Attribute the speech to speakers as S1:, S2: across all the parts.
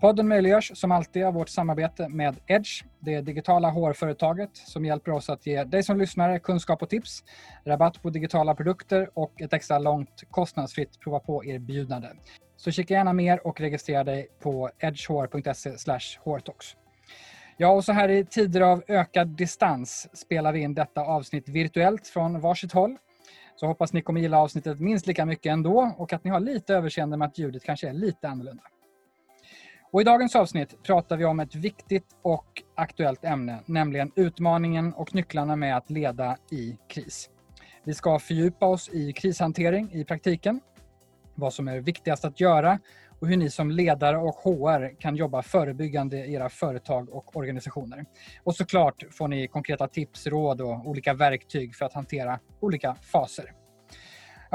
S1: Podden möjliggörs som alltid av vårt samarbete med Edge, det digitala HR-företaget som hjälper oss att ge dig som lyssnare kunskap och tips, rabatt på digitala produkter och ett extra långt kostnadsfritt prova på-erbjudande. Så kika gärna mer och registrera dig på edgehr.se hrtalks. Ja, och så här i tider av ökad distans spelar vi in detta avsnitt virtuellt från varsitt håll. Så hoppas ni kommer gilla avsnittet minst lika mycket ändå och att ni har lite överseende med att ljudet kanske är lite annorlunda. Och I dagens avsnitt pratar vi om ett viktigt och aktuellt ämne, nämligen utmaningen och nycklarna med att leda i kris. Vi ska fördjupa oss i krishantering i praktiken, vad som är viktigast att göra och hur ni som ledare och HR kan jobba förebyggande i era företag och organisationer. Och såklart får ni konkreta tips, råd och olika verktyg för att hantera olika faser.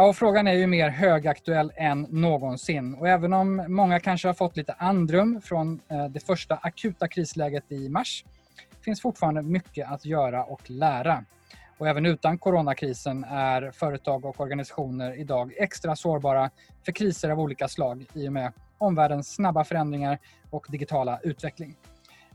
S1: Ja, och frågan är ju mer högaktuell än någonsin och även om många kanske har fått lite andrum från eh, det första akuta krisläget i mars finns fortfarande mycket att göra och lära. Och även utan coronakrisen är företag och organisationer idag extra sårbara för kriser av olika slag i och med omvärldens snabba förändringar och digitala utveckling.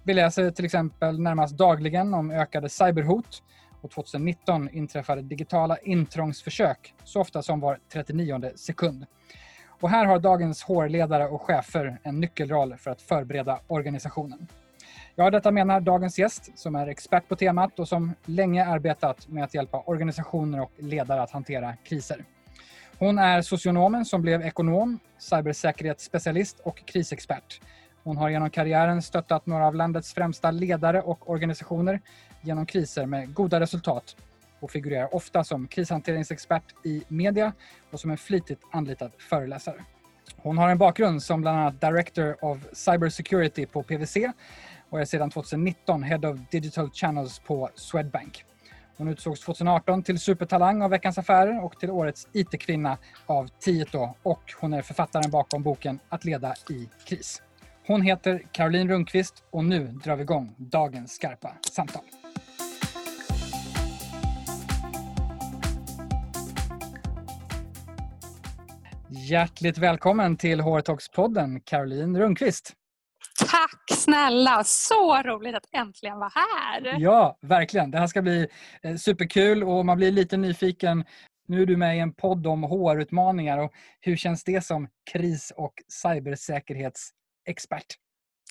S1: Vi läser till exempel närmast dagligen om ökade cyberhot och 2019 inträffade digitala intrångsförsök så ofta som var 39 sekund. Och här har dagens HR-ledare och chefer en nyckelroll för att förbereda organisationen. Ja, detta menar dagens gäst som är expert på temat och som länge arbetat med att hjälpa organisationer och ledare att hantera kriser. Hon är socionomen som blev ekonom, cybersäkerhetsspecialist och krisexpert. Hon har genom karriären stöttat några av landets främsta ledare och organisationer genom kriser med goda resultat och figurerar ofta som krishanteringsexpert i media och som en flitigt anlitad föreläsare. Hon har en bakgrund som bland annat Director of Cybersecurity på PWC och är sedan 2019 Head of Digital Channels på Swedbank. Hon utsågs 2018 till supertalang av Veckans Affärer och till årets IT-kvinna av Tieto och hon är författaren bakom boken Att leda i kris. Hon heter Caroline Rundqvist och nu drar vi igång dagens skarpa samtal. Hjärtligt välkommen till HR Talks-podden, Caroline Rundqvist.
S2: Tack snälla! Så roligt att äntligen vara här.
S1: Ja, verkligen. Det här ska bli eh, superkul och man blir lite nyfiken. Nu är du med i en podd om HR-utmaningar och hur känns det som kris och cybersäkerhetsexpert?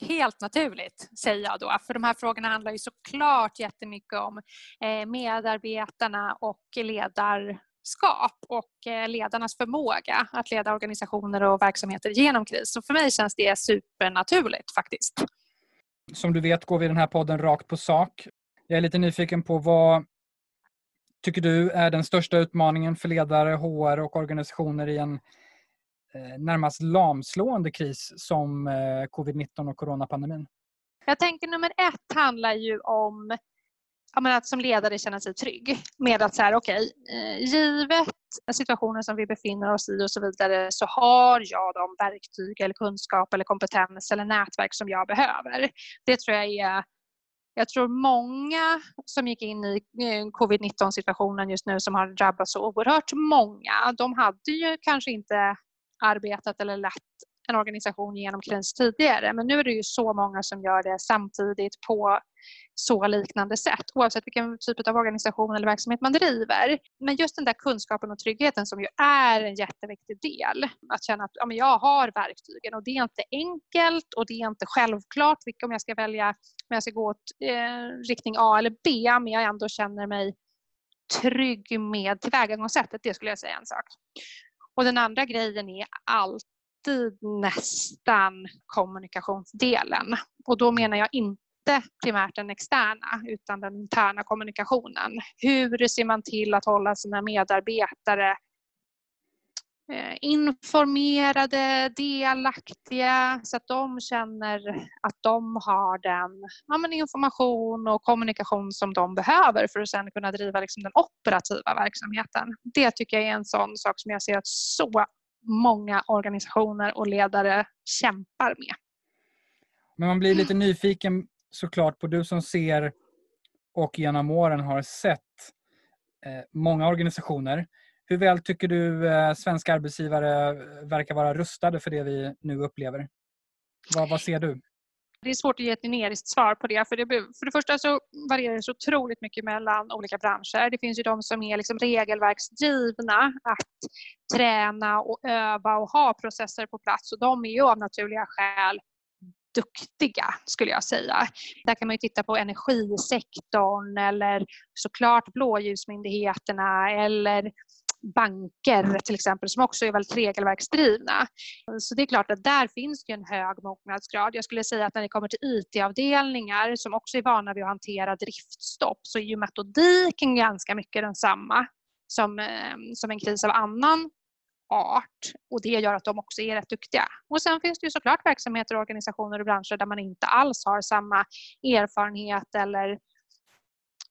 S2: Helt naturligt, säger jag då. För de här frågorna handlar ju såklart jättemycket om eh, medarbetarna och ledar ledarskap och eh, ledarnas förmåga att leda organisationer och verksamheter genom kris. Så för mig känns det supernaturligt faktiskt.
S1: Som du vet går vi den här podden rakt på sak. Jag är lite nyfiken på vad tycker du är den största utmaningen för ledare, HR och organisationer i en Eh, närmast lamslående kris som eh, covid-19 och coronapandemin?
S2: Jag tänker nummer ett handlar ju om att som ledare känna sig trygg med att så här, okej, okay, givet situationen som vi befinner oss i och så vidare så har jag de verktyg eller kunskap eller kompetens eller nätverk som jag behöver. Det tror jag är jag tror många som gick in i covid-19 situationen just nu som har drabbats så oerhört många, de hade ju kanske inte arbetat eller lett en organisation genom kris tidigare. Men nu är det ju så många som gör det samtidigt på så liknande sätt oavsett vilken typ av organisation eller verksamhet man driver. Men just den där kunskapen och tryggheten som ju är en jätteviktig del. Att känna att ja, men jag har verktygen och det är inte enkelt och det är inte självklart om jag ska välja om jag ska gå åt eh, riktning A eller B men jag ändå känner mig trygg med tillvägagångssättet. Det skulle jag säga är en sak. Och den andra grejen är alltid nästan kommunikationsdelen. Och då menar jag inte primärt den externa utan den interna kommunikationen. Hur ser man till att hålla sina medarbetare informerade, delaktiga så att de känner att de har den ja, information och kommunikation som de behöver för att sedan kunna driva liksom, den operativa verksamheten. Det tycker jag är en sån sak som jag ser att så många organisationer och ledare kämpar med.
S1: Men man blir lite nyfiken såklart på du som ser och genom åren har sett eh, många organisationer. Hur väl tycker du eh, svenska arbetsgivare eh, verkar vara rustade för det vi nu upplever? Vad, vad ser du?
S2: Det är svårt att ge ett generiskt svar på det. För, det. för det första så varierar det så otroligt mycket mellan olika branscher. Det finns ju de som är liksom regelverksdrivna att träna och öva och ha processer på plats. Och de är ju av naturliga skäl duktiga skulle jag säga. Där kan man titta på energisektorn eller såklart blåljusmyndigheterna eller banker till exempel som också är väldigt regelverksdrivna. Så det är klart att där finns det en hög mognadsgrad. Jag skulle säga att när det kommer till IT-avdelningar som också är vana vid att hantera driftstopp så är ju metodiken ganska mycket densamma som, eh, som en kris av annan art och det gör att de också är rätt duktiga. Och sen finns det ju såklart verksamheter, organisationer och branscher där man inte alls har samma erfarenhet eller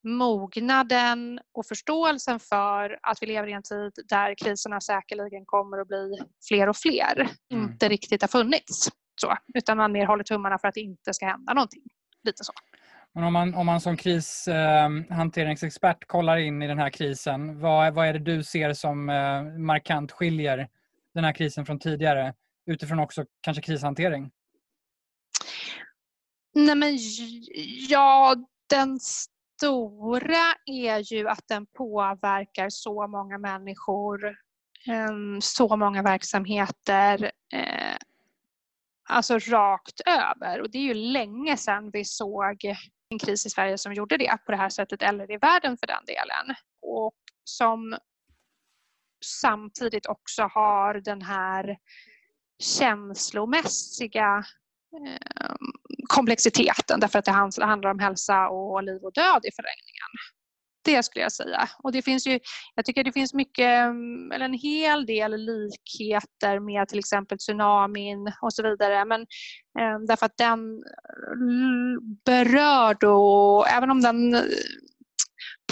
S2: mognaden och förståelsen för att vi lever i en tid där kriserna säkerligen kommer att bli fler och fler mm. inte riktigt har funnits. Så, utan man mer håller tummarna för att det inte ska hända någonting. Lite så.
S1: Men om man, om man som krishanteringsexpert eh, kollar in i den här krisen, vad, vad är det du ser som eh, markant skiljer den här krisen från tidigare? Utifrån också kanske krishantering?
S2: Nej men ja, den stora är ju att den påverkar så många människor, ehm, så många verksamheter, eh, alltså rakt över. Och det är ju länge sedan vi såg en kris i Sverige som gjorde det på det här sättet, eller i världen för den delen. Och som samtidigt också har den här känslomässiga ehm, komplexiteten därför att det handlar om hälsa och liv och död i förlängningen. Det skulle jag säga. Och det finns ju, jag tycker det finns mycket, mm, eller en hel del likheter med till exempel tsunamin och så vidare. Men eh, därför att den mm, berör då, även om den eh,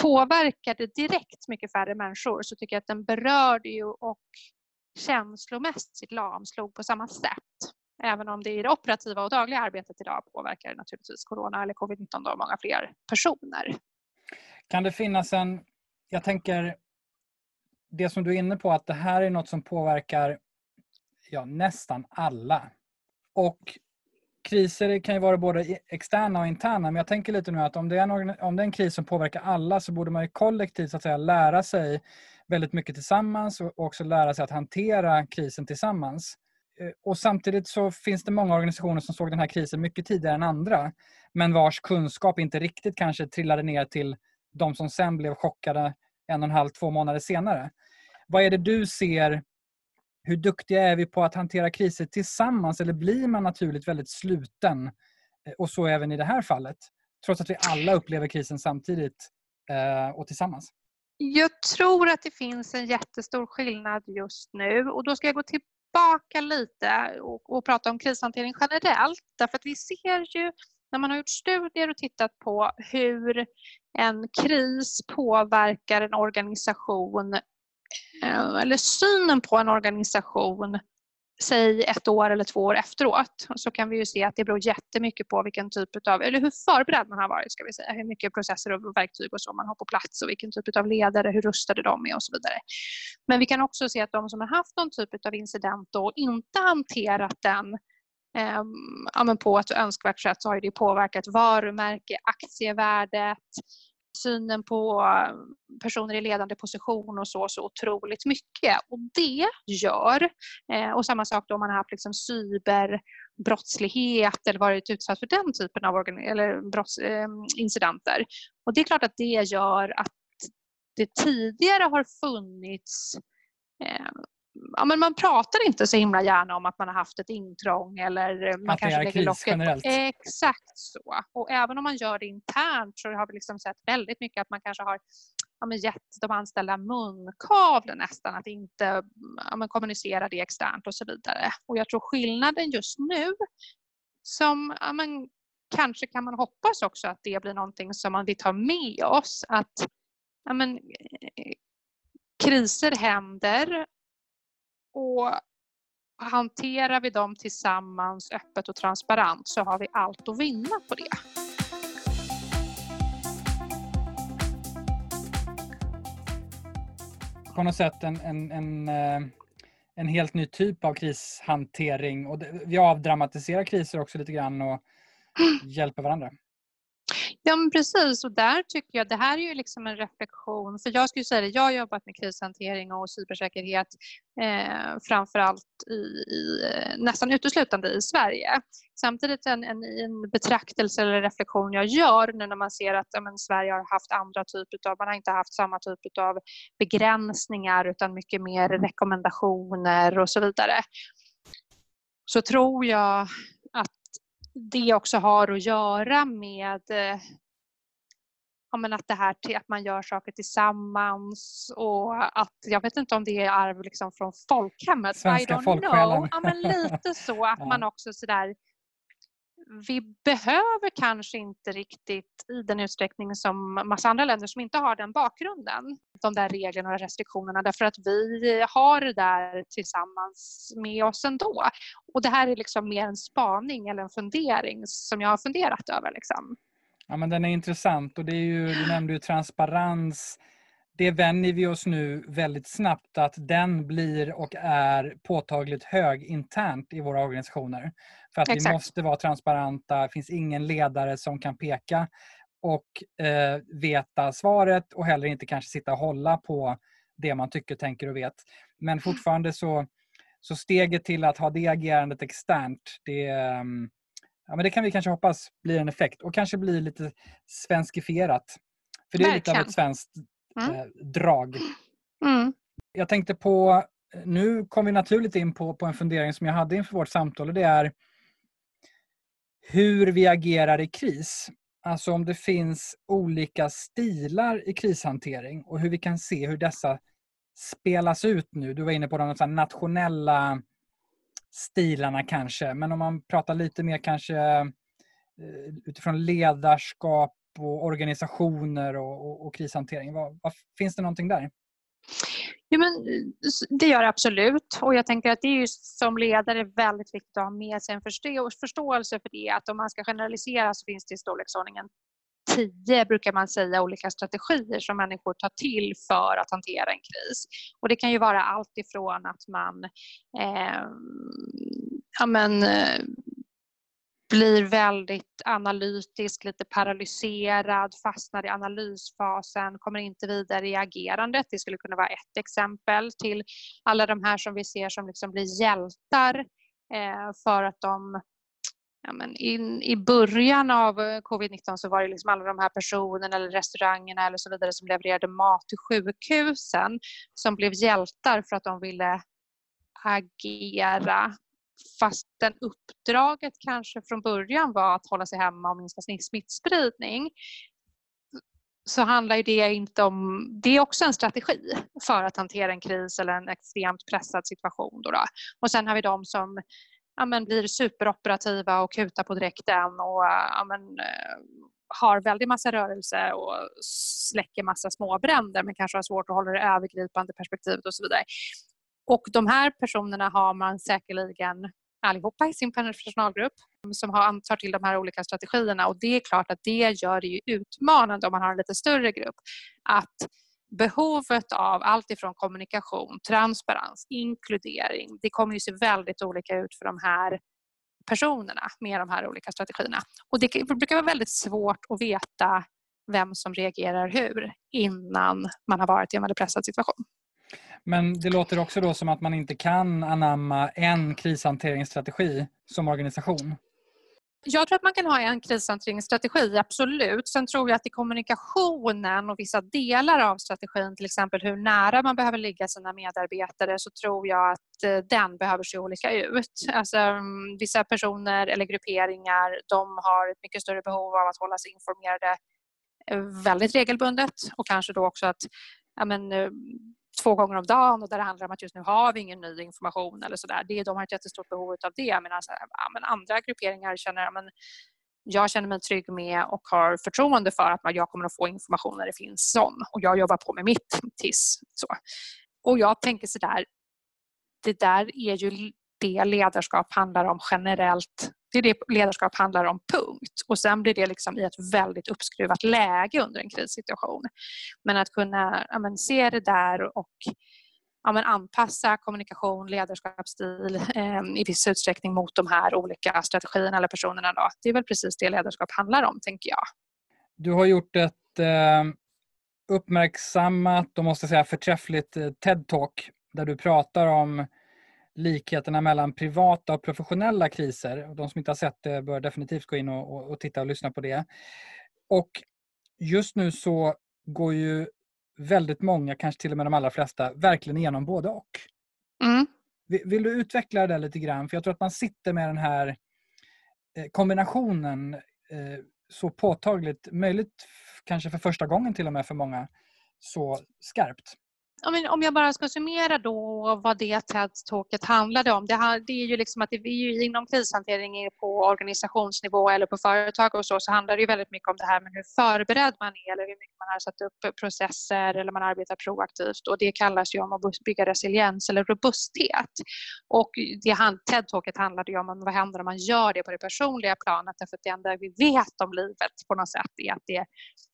S2: påverkade direkt mycket färre människor så tycker jag att den berörde ju och känslomässigt lamslog på samma sätt. Även om det i det operativa och dagliga arbetet idag påverkar naturligtvis corona eller covid-19 då många fler personer.
S1: Kan det finnas en, jag tänker det som du är inne på att det här är något som påverkar ja, nästan alla. Och kriser kan ju vara både externa och interna men jag tänker lite nu att om det är en, om det är en kris som påverkar alla så borde man ju kollektivt så att säga lära sig väldigt mycket tillsammans och också lära sig att hantera krisen tillsammans. Eh, och samtidigt så finns det många organisationer som såg den här krisen mycket tidigare än andra men vars kunskap inte riktigt kanske trillade ner till de som sen blev chockade en och en halv, två månader senare. Vad är det du ser? Hur duktiga är vi på att hantera kriser tillsammans eller blir man naturligt väldigt sluten? Eh, och så även i det här fallet. Trots att vi alla upplever krisen samtidigt eh, och tillsammans.
S2: Jag tror att det finns en jättestor skillnad just nu och då ska jag gå till tillbaka lite och, och prata om krishantering generellt. Därför att vi ser ju när man har gjort studier och tittat på hur en kris påverkar en organisation eh, eller synen på en organisation säg ett år eller två år efteråt så kan vi ju se att det beror jättemycket på vilken typ av, eller hur förberedd man har varit ska vi säga, hur mycket processer och verktyg och så man har på plats och vilken typ av ledare, hur rustade de är och så vidare. Men vi kan också se att de som har haft någon typ av incident och inte hanterat den eh, ja, på ett önskvärt sätt så har det påverkat varumärke, aktievärdet, synen på eh, personer i ledande position och så, så otroligt mycket. Och det gör, eh, och samma sak då om man har haft liksom cyberbrottslighet eller varit utsatt för den typen av eller brotts, eh, incidenter. Och det är klart att det gör att det tidigare har funnits ehm, ja, men man pratar inte så himla gärna om att man har haft ett intrång eller man
S1: att kanske lägger locket generellt.
S2: Exakt så. Och även om man gör det internt så har vi liksom sett väldigt mycket att man kanske har ja, men gett de anställda munkavle nästan, att inte ja, men kommunicera det externt och så vidare. Och jag tror skillnaden just nu som ja, men, kanske kan man hoppas också att det blir någonting som man vill ta med oss. Att ja, men, kriser händer och hanterar vi dem tillsammans öppet och transparent så har vi allt att vinna på det.
S1: På något sätt en, en, en, eh, en helt ny typ av krishantering och vi avdramatiserar kriser också lite grann och hjälper varandra.
S2: Ja, men precis. Och där tycker jag, det här är ju liksom en reflektion. För jag skulle säga det, jag har jobbat med krishantering och cybersäkerhet eh, framförallt i, i, eh, nästan uteslutande i Sverige. Samtidigt en, en, en betraktelse eller reflektion jag gör nu när man ser att men, Sverige har haft andra typer av, man har inte haft samma typ av begränsningar utan mycket mer rekommendationer och så vidare. Så tror jag det också har att göra med eh, ja, att det här att man gör saker tillsammans och att jag vet inte om det är arv liksom från folkhemmet.
S1: Svenska folksjälen.
S2: Ja, men lite så att man också sådär vi behöver kanske inte riktigt i den utsträckning som massa andra länder som inte har den bakgrunden, de där reglerna och restriktionerna därför att vi har det där tillsammans med oss ändå. Och det här är liksom mer en spaning eller en fundering som jag har funderat över. Liksom.
S1: Ja, men den är intressant och det är ju, du nämnde ju transparens. Det vänjer vi oss nu väldigt snabbt att den blir och är påtagligt hög internt i våra organisationer. För att Exakt. vi måste vara transparenta, det finns ingen ledare som kan peka och eh, veta svaret och heller inte kanske sitta och hålla på det man tycker, tänker och vet. Men fortfarande så, så steget till att ha det agerandet externt, det, mm, ja, men det kan vi kanske hoppas blir en effekt och kanske blir lite svenskifierat. För det är Verkligen. lite av ett svenskt. Eh, drag. Mm. Jag tänkte på, nu kom vi naturligt in på, på en fundering som jag hade inför vårt samtal och det är hur vi agerar i kris. Alltså om det finns olika stilar i krishantering och hur vi kan se hur dessa spelas ut nu. Du var inne på de nationella stilarna kanske, men om man pratar lite mer kanske eh, utifrån ledarskap och organisationer och, och, och krishantering. Vad, vad, finns det någonting där?
S2: Jo, men det gör det absolut. Och jag tänker att det är ju som ledare väldigt viktigt att ha med sig en förståelse för det. Att om man ska generalisera så finns det i storleksordningen tio, brukar man säga, olika strategier som människor tar till för att hantera en kris. Och det kan ju vara allt ifrån att man eh, ja, men, eh, blir väldigt analytisk, lite paralyserad, fastnar i analysfasen, kommer inte vidare i agerandet. Det skulle kunna vara ett exempel till alla de här som vi ser som liksom blir hjältar eh, för att de Ja, men in, I början av eh, covid-19 så var det liksom alla de här personerna eller restaurangerna eller så vidare som levererade mat till sjukhusen som blev hjältar för att de ville agera fastän uppdraget kanske från början var att hålla sig hemma och minska smittspridning så handlar det inte om... Det är också en strategi för att hantera en kris eller en extremt pressad situation. Då, då. Och sen har vi de som ja, men, blir superoperativa och kutar på direkten och ja, men, eh, har väldigt massa rörelse och släcker massa småbränder men kanske har svårt att hålla det övergripande perspektivet och så vidare. Och de här personerna har man säkerligen allihopa i sin personalgrupp som har, tar till de här olika strategierna och det är klart att det gör det ju utmanande om man har en lite större grupp att behovet av allt ifrån kommunikation, transparens, inkludering, det kommer ju se väldigt olika ut för de här personerna med de här olika strategierna. Och det brukar vara väldigt svårt att veta vem som reagerar hur innan man har varit i en väldigt pressad situation.
S1: Men det låter också då som att man inte kan anamma en krishanteringsstrategi som organisation.
S2: Jag tror att man kan ha en krishanteringsstrategi, absolut. Sen tror jag att i kommunikationen och vissa delar av strategin, till exempel hur nära man behöver ligga sina medarbetare, så tror jag att eh, den behöver se olika ut. Alltså, mm, vissa personer eller grupperingar, de har ett mycket större behov av att hålla sig informerade eh, väldigt regelbundet och kanske då också att ja, men, eh, två gånger om dagen och där det handlar om att just nu har vi ingen ny information eller sådär. de har ett jättestort behov av det. Medan eh, ja, men andra grupperingar känner ja, men jag känner mig trygg med och har förtroende för att jag kommer att få information när det finns sån och jag jobbar på med mitt tills så. Och jag tänker sådär, det där är ju det ledarskap handlar om generellt. Det är det ledarskap handlar om, punkt. Och sen blir det liksom i ett väldigt uppskruvat läge under en krissituation. Men att kunna ja, men, se det där och ja, men, anpassa kommunikation, ledarskapsstil eh, i viss utsträckning mot de här olika strategierna eller personerna. Då. Det är väl precis det ledarskap handlar om, tänker jag.
S1: Du har gjort ett eh, uppmärksammat och måste säga förträffligt eh, TED-talk där du pratar om likheterna mellan privata och professionella kriser. De som inte har sett det bör definitivt gå in och, och, titta och lyssna på det. Och just nu så går ju väldigt många, kanske till och med de allra flesta, verkligen igenom både och. Mm. Vill, du utveckla det lite grann? För jag tror att man sitter med den här eh, kombinationen eh, så påtagligt, möjligt kanske för första gången till och med för många, så skarpt
S2: om jag bara ska summera då vad det TED-talket handlade om. Det, det, är ju liksom att det är ju inom krishantering på organisationsnivå eller på företag och så, så handlar det ju väldigt mycket om det här med hur förberedd man är eller hur mycket man har satt upp processer eller man arbetar proaktivt och det kallas ju om att bygga resiliens eller robusthet. Och TED-talket handlade ju om vad händer om man gör det på det personliga planet därför att det enda vi vet om livet på något sätt är att det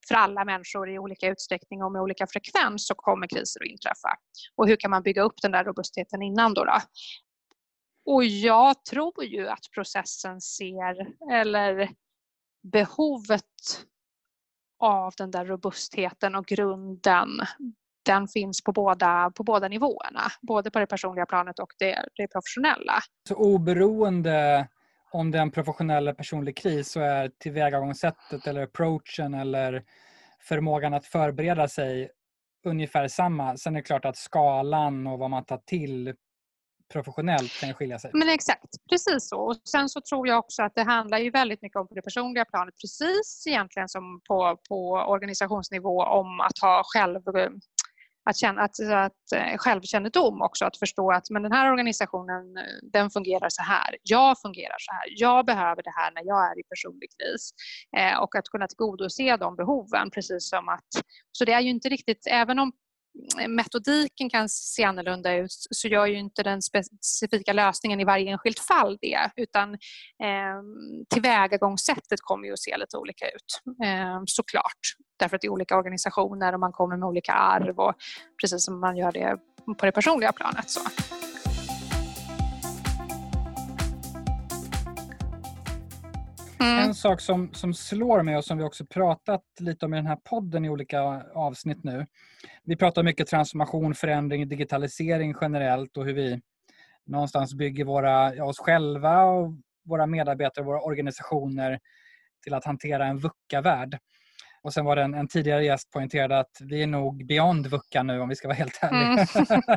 S2: för alla människor i olika utsträckning och med olika frekvens så kommer kriser att inträffa. Och hur kan man bygga upp den där robustheten innan då? då? Och jag tror ju att processen ser, eller behovet av den där robustheten och grunden den finns på båda, på båda nivåerna. Både på det personliga planet och det, det professionella.
S1: Så oberoende om det är en professionell eller personlig kris så är tillvägagångssättet eller approachen eller förmågan att förbereda sig ungefär samma. Sen är det klart att skalan och vad man tar till professionellt kan skilja sig.
S2: Men exakt, precis så. Och sen så tror jag också att det handlar ju väldigt mycket om på det personliga planet, precis egentligen som på, på organisationsnivå, om att ha själv eh, att, känna, att, att eh, självkännedom också, att förstå att men den här organisationen eh, den fungerar så här, jag fungerar så här, jag behöver det här när jag är i personlig kris. Eh, och att kunna tillgodose de behoven precis som att, så det är ju inte riktigt, även om metodiken kan se annorlunda ut så gör ju inte den specifika lösningen i varje enskilt fall det utan eh, tillvägagångssättet kommer ju att se lite olika ut eh, såklart därför att det är olika organisationer och man kommer med olika arv och precis som man gör det på det personliga planet. Så.
S1: Mm. En sak som, som slår mig och som vi också pratat lite om i den här podden i olika avsnitt nu. Vi pratar mycket transformation, förändring, digitalisering generellt och hur vi någonstans bygger våra, ja, oss själva och våra medarbetare, våra organisationer till att hantera en VUCA-värld. Och sen var det en, en, tidigare gäst poängterade att vi är nog beyond VUCA nu om vi ska vara helt ärliga. Mm.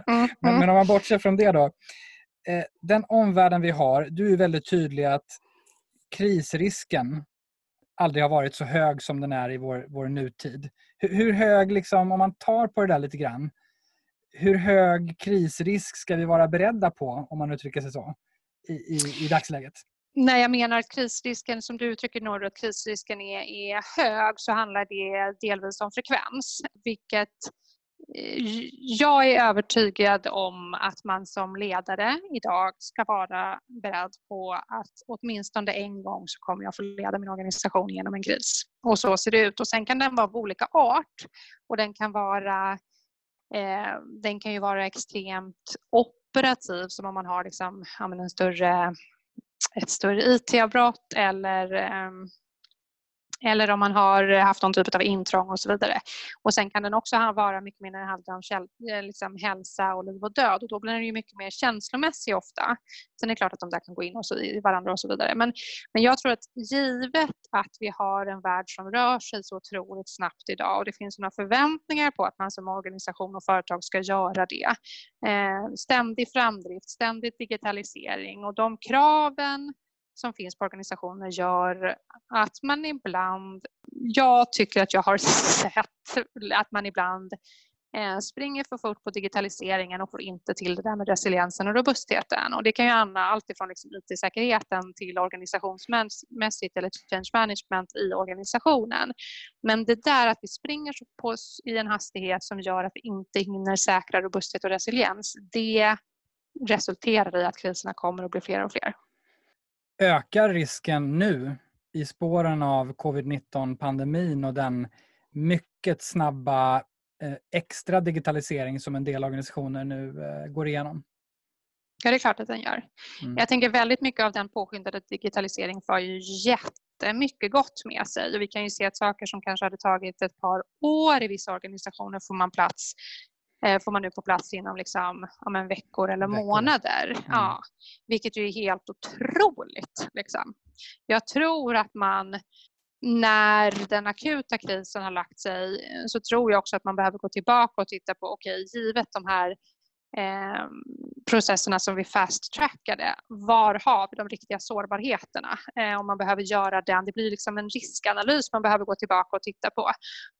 S1: Mm. men, men, om man bortser från det då. Eh, den omvärlden vi har, du är väldigt tydlig att krisrisken aldrig har varit så hög som den är i vår, vår nutid. Hur, hur hög, liksom, om man tar på det där lite grann, hur hög krisrisk ska vi vara beredda på, om man uttrycker sig så, i, i, i dagsläget?
S2: När jag menar att krisrisken, som du uttrycker Norr, att krisrisken är, är hög så handlar det delvis om frekvens, vilket jag är övertygad om att man som ledare idag ska vara beredd på att åtminstone en gång så kommer jag få leda min organisation genom en kris. Och så ser det ut. Och sen kan den vara av olika art och den kan vara eh, den kan ju vara extremt operativ som om man har liksom, en större, ett större IT-avbrott eller eh, eller om man har haft någon typ av intrång och så vidare. Och sen kan den också vara mycket mer när det handlar om eh, liksom hälsa och liv och död och då blir den ju mycket mer känslomässig ofta. Sen är det klart att de där kan gå in och så, i varandra och så vidare. Men, men jag tror att givet att vi har en värld som rör sig så otroligt snabbt idag och det finns några förväntningar på att man som organisation och företag ska göra det. Eh, ständig framdrift, ständig digitalisering och de kraven som finns på organisationer gör att man ibland, jag tycker att jag har sett att man ibland eh, springer för fort på digitaliseringen och får inte till det där med resiliensen och robustheten. Och det kan ju handla alltifrån liksom IT-säkerheten till organisationsmässigt eller change management i organisationen. Men det där att vi springer på i en hastighet som gör att vi inte hinner säkra robusthet och resiliens, det resulterar i att kriserna kommer att bli fler och fler.
S1: Ökar risken nu i spåren av covid-19 pandemin och den mycket snabba Eh, extra digitalisering som en del organisationer nu eh, går igenom?
S2: Ja, det är klart att den gör. Mm. Jag tänker väldigt mycket av den påskyndade digitalisering för ju jättemycket gott med sig. Och vi kan ju se att saker som kanske hade tagit ett par år i vissa organisationer får man plats får man nu på plats inom liksom, ja, men veckor eller veckor. månader. Mm. Ja, vilket ju är helt otroligt. Liksom. Jag tror att man när den akuta krisen har lagt sig så tror jag också att man behöver gå tillbaka och titta på, okej, okay, givet de här eh, processerna som vi fast-trackade, var har vi de riktiga sårbarheterna? Eh, om man behöver göra den, det blir liksom en riskanalys man behöver gå tillbaka och titta på.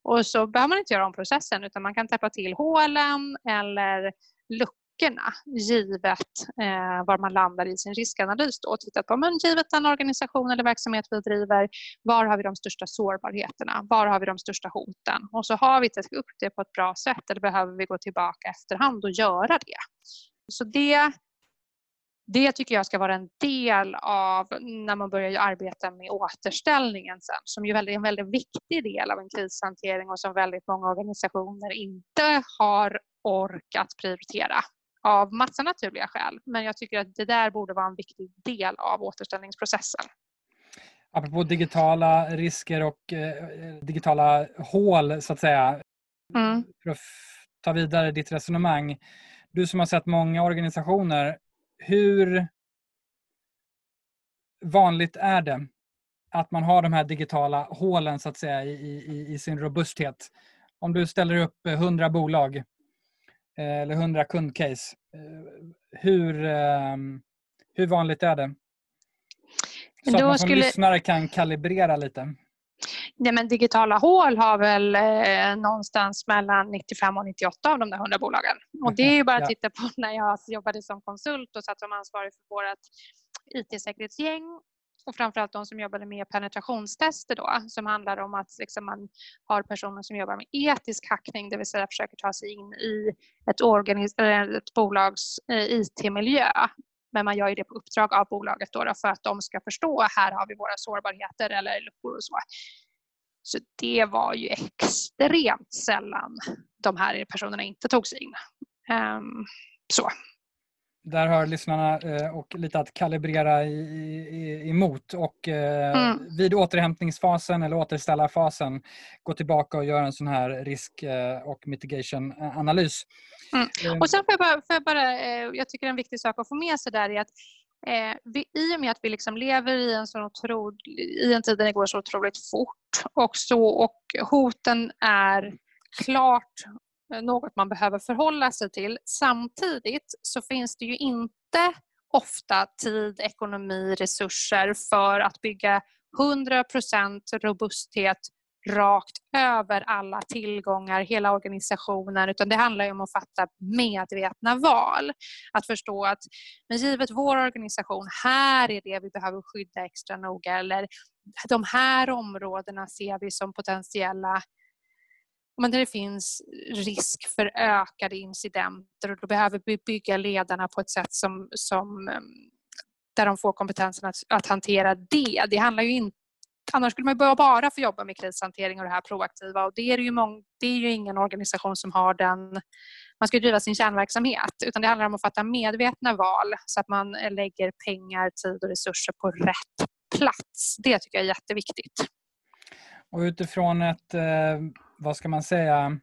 S2: Och så behöver man inte göra om processen utan man kan täppa till hålen eller luckorna riskerna givet eh, var man landar i sin riskanalys då och tittat på men givet den organisation eller verksamhet vi driver, var har vi de största sårbarheterna? Var har vi de största hoten? Och så har vi täckt upp det på ett bra sätt eller behöver vi gå tillbaka efterhand och göra det? Så det det tycker jag ska vara en del av när man börjar arbeta med återställningen sen, som ju är en väldigt viktig del av en krishantering och som väldigt många organisationer inte har ork att prioritera av massa naturliga skäl. Men jag tycker att det där borde vara en viktig del av återställningsprocessen.
S1: Apropå digitala risker och eh, digitala hål så att säga. Mm. För att ta vidare ditt resonemang. Du som har sett många organisationer. Hur vanligt är det att man har de här digitala hålen så att säga i, i, i sin robusthet? Om du ställer upp 100 bolag eller 100 kundcase. Eh, hur, ehm, hur vanligt är det? Så att man som skulle... lyssnare kan kalibrera lite.
S2: Nej, men digitala hål har väl eh, någonstans mellan 95 och 98 av de där 100 bolagen. Och det är ju bara att titta på när jag jobbade som konsult och satt som ansvarig för vårt IT-säkerhetsgäng och framförallt de som jobbade med penetrationstester då, som handlar om att liksom man har personer som jobbar med etisk hackning, det vill säga försöker ta sig in i ett, organis- ett bolags eh, IT-miljö. Men man gör det på uppdrag av bolaget då, då för att de ska förstå här har vi våra sårbarheter eller luckor och så. Så det var ju extremt sällan de här personerna inte tog sig in. Um, så.
S1: Där har lyssnarna eh, och lite att kalibrera i, i, emot och eh, mm. vid återhämtningsfasen eller återställarfasen gå tillbaka och göra en sån här risk eh, och mitigation-analys.
S2: Mm. Och sen får jag bara, får jag, bara jag tycker en viktig sak att få med sig där är att eh, vi, i och med att vi liksom lever i en, sån otro, i en tid där det går så otroligt fort och, så, och hoten är klart Eh, något man behöver förhålla sig till. Samtidigt så finns det ju inte ofta tid, ekonomi, resurser för att bygga 100% robusthet rakt över alla tillgångar, hela organisationen, utan det handlar om att fatta medvetna val. Att förstå att men givet vår organisation, här är det vi behöver skydda extra noga eller de här områdena ser vi som potentiella men där det finns risk för ökade incidenter och då behöver vi bygga ledarna på ett sätt som, som ehm, där de får kompetensen att, att hantera det. Det handlar ju inte Annars skulle man bara få jobba med krishantering och det här proaktiva och det är, ju mång, det är ju ingen organisation som har den... Man ska driva sin kärnverksamhet utan det handlar om att fatta medvetna val så att man lägger pengar, tid och resurser på rätt plats. Det tycker jag är jätteviktigt.
S1: Och utifrån ett eh, vad ska man säga,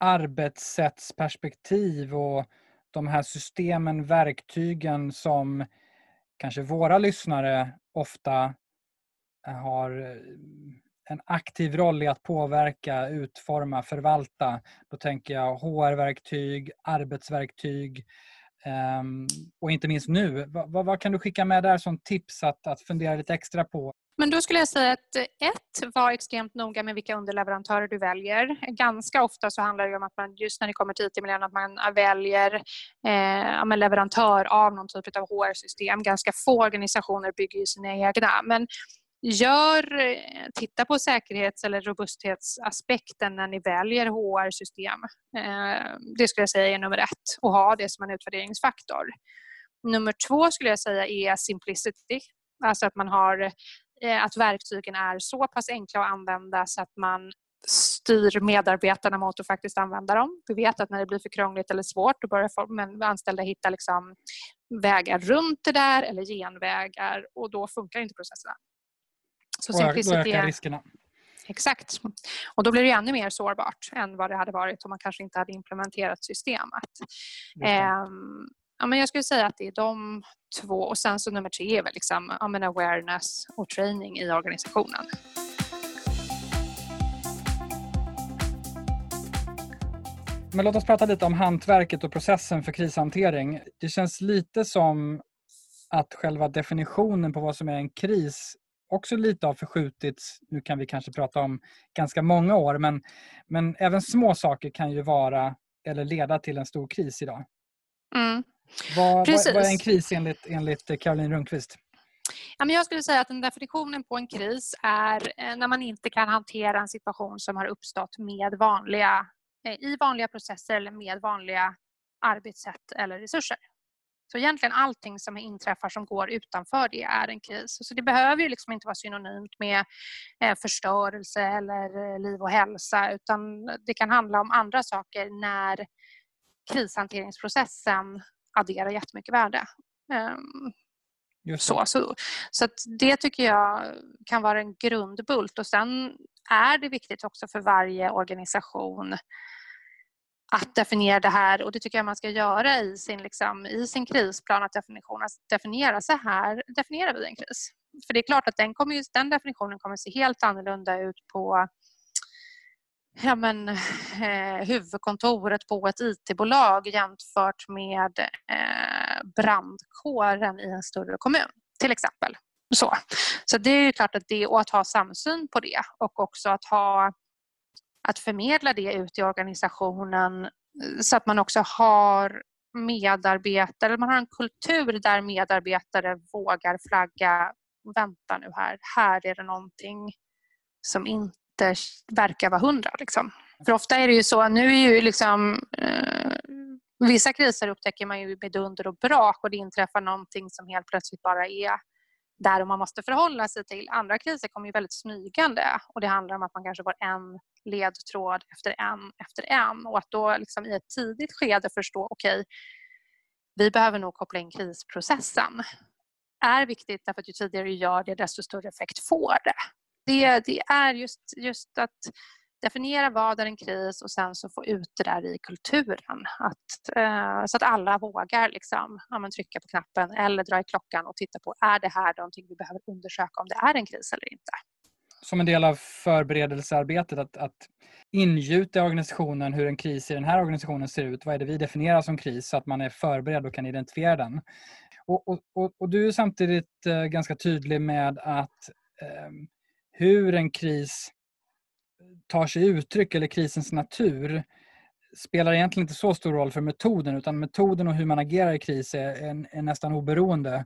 S1: arbetssättsperspektiv och de här systemen, verktygen som kanske våra lyssnare ofta eh, har eh, en aktiv roll i att påverka, utforma, förvalta. Då tänker jag HR-verktyg, arbetsverktyg, ehm, och inte minst nu. Vad, vad kan du skicka med där som tips att, att fundera lite extra på?
S2: Men då skulle jag säga att eh, ett, var extremt noga med vilka underleverantörer du väljer. Ganska ofta så handlar det om att man just när det kommer till IT-miljön att man eh, väljer eh, leverantör av någon typ av HR-system. Ganska få organisationer bygger ju sina egna. Men gör, eh, titta på säkerhets eller robusthetsaspekten när ni väljer HR-system. Eh, det skulle jag säga är nummer ett och ha det som en utvärderingsfaktor. Nummer två skulle jag säga är simplicity. Alltså att man har att verktygen är så pass enkla att använda så att man styr medarbetarna mot att faktiskt använda dem. Vi vet att när det blir för krångligt eller svårt då börjar anställda hitta liksom vägar runt det där eller genvägar och då funkar inte processerna.
S1: Så och då ökar riskerna.
S2: Exakt. Och då blir det ännu mer sårbart än vad det hade varit om man kanske inte hade implementerat systemet. Ehm, ja, men jag skulle säga att det är de två och sen så nummer tre är väl liksom, ja, men awareness och training i organisationen.
S1: Men låt oss prata lite om hantverket och processen för krishantering. Det känns lite som att själva definitionen på vad som är en kris också lite har förskjutits. Nu kan vi kanske prata om ganska många år, men, men även små saker kan ju vara eller leda till en stor kris idag.
S2: Mm.
S1: Vad, vad, vad är en kris enligt, enligt Caroline Rundqvist?
S2: Ja, men jag skulle säga att den definitionen på en kris är eh, när man inte kan hantera en situation som har uppstått med vanliga, eh, i vanliga processer eller med vanliga arbetssätt eller resurser. Så egentligen allting som inträffar som går utanför det är en kris. Så det behöver ju liksom inte vara synonymt med eh, förstörelse eller liv och hälsa utan det kan handla om andra saker när krishanteringsprocessen adderar jättemycket värde. Um, så, så, så det tycker jag kan vara en grundbult och sen är det viktigt också för varje organisation att definiera det här och det tycker jag man ska göra i sin, liksom, i sin krisplan att definition, att definiera så här definierar vi en kris. För det är klart att den, kommer, den definitionen kommer se helt annorlunda ut på ja, men, eh, huvudkontoret på ett IT-bolag jämfört med eh, brandkåren i en större kommun till exempel. Så, så det är klart att det och att ha samsyn på det och också att ha att förmedla det ut i organisationen eh, så att man också har medarbetare, man har en kultur där medarbetare vågar flagga vänta nu här, här är det någonting som inte inte verkar vara hundra. Liksom. För ofta är det ju så, nu är ju liksom eh, Vissa kriser upptäcker man ju med dunder och brak och det inträffar någonting som helt plötsligt bara är där och man måste förhålla sig till. Andra kriser kommer ju väldigt smygande och det handlar om att man kanske får en ledtråd efter en efter en och att då liksom i ett tidigt skede förstå okej, okay, vi behöver nog koppla in krisprocessen är viktigt därför att ju tidigare du gör det desto större effekt får det det, det är just, just att definiera vad är en kris och sen så få ut det där i kulturen. Att, eh, så att alla vågar liksom, ja, trycka på knappen eller dra i klockan och titta på är det här någonting vi behöver undersöka om det är en kris eller inte.
S1: Som en del av förberedelsearbetet att, att ingjuta i organisationen hur en kris i den här organisationen ser ut. Vad är det vi definierar som kris så att man är förberedd och kan identifiera den. Och, och, och, och du är samtidigt eh, ganska tydlig med att eh, hur en kris tar sig uttryck eller krisens natur spelar egentligen inte så stor roll för metoden utan metoden och hur man agerar i kris är, är, är nästan oberoende.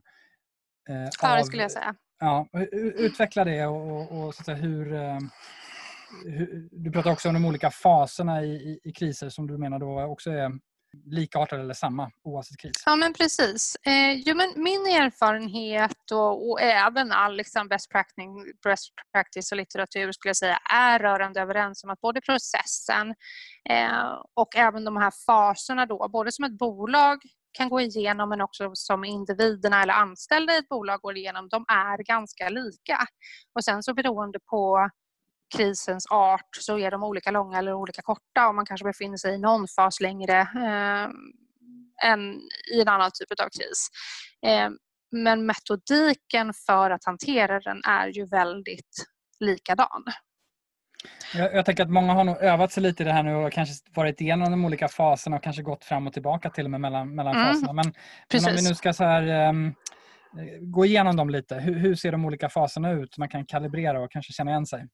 S2: Eh, ja, det skulle jag säga.
S1: Ja, utveckla det och, och, och så att säga, hur, eh, hur, Du pratar också om de olika faserna i, i, i kriser som du menar då också är likartade eller samma oavsett kris?
S2: Ja men precis. Eh, jo, men min erfarenhet och, och även all liksom best, practice, best practice och litteratur skulle jag säga är rörande överens om att både processen eh, och även de här faserna då, både som ett bolag kan gå igenom men också som individerna eller anställda i ett bolag går igenom, de är ganska lika. Och sen så beroende på krisens art så är de olika långa eller olika korta och man kanske befinner sig i någon fas längre eh, än i en annan typ av kris. Eh, men metodiken för att hantera den är ju väldigt likadan.
S1: Jag, jag, tänker att många har nog övat sig lite i det här nu och kanske varit igenom de olika faserna och kanske gått fram och tillbaka till och med mellan, mellan mm. faserna. Men, men, om vi nu ska så här, um, gå igenom dem lite. Hur, hur, ser de olika faserna ut? Man kan kalibrera och kanske känna igen sig.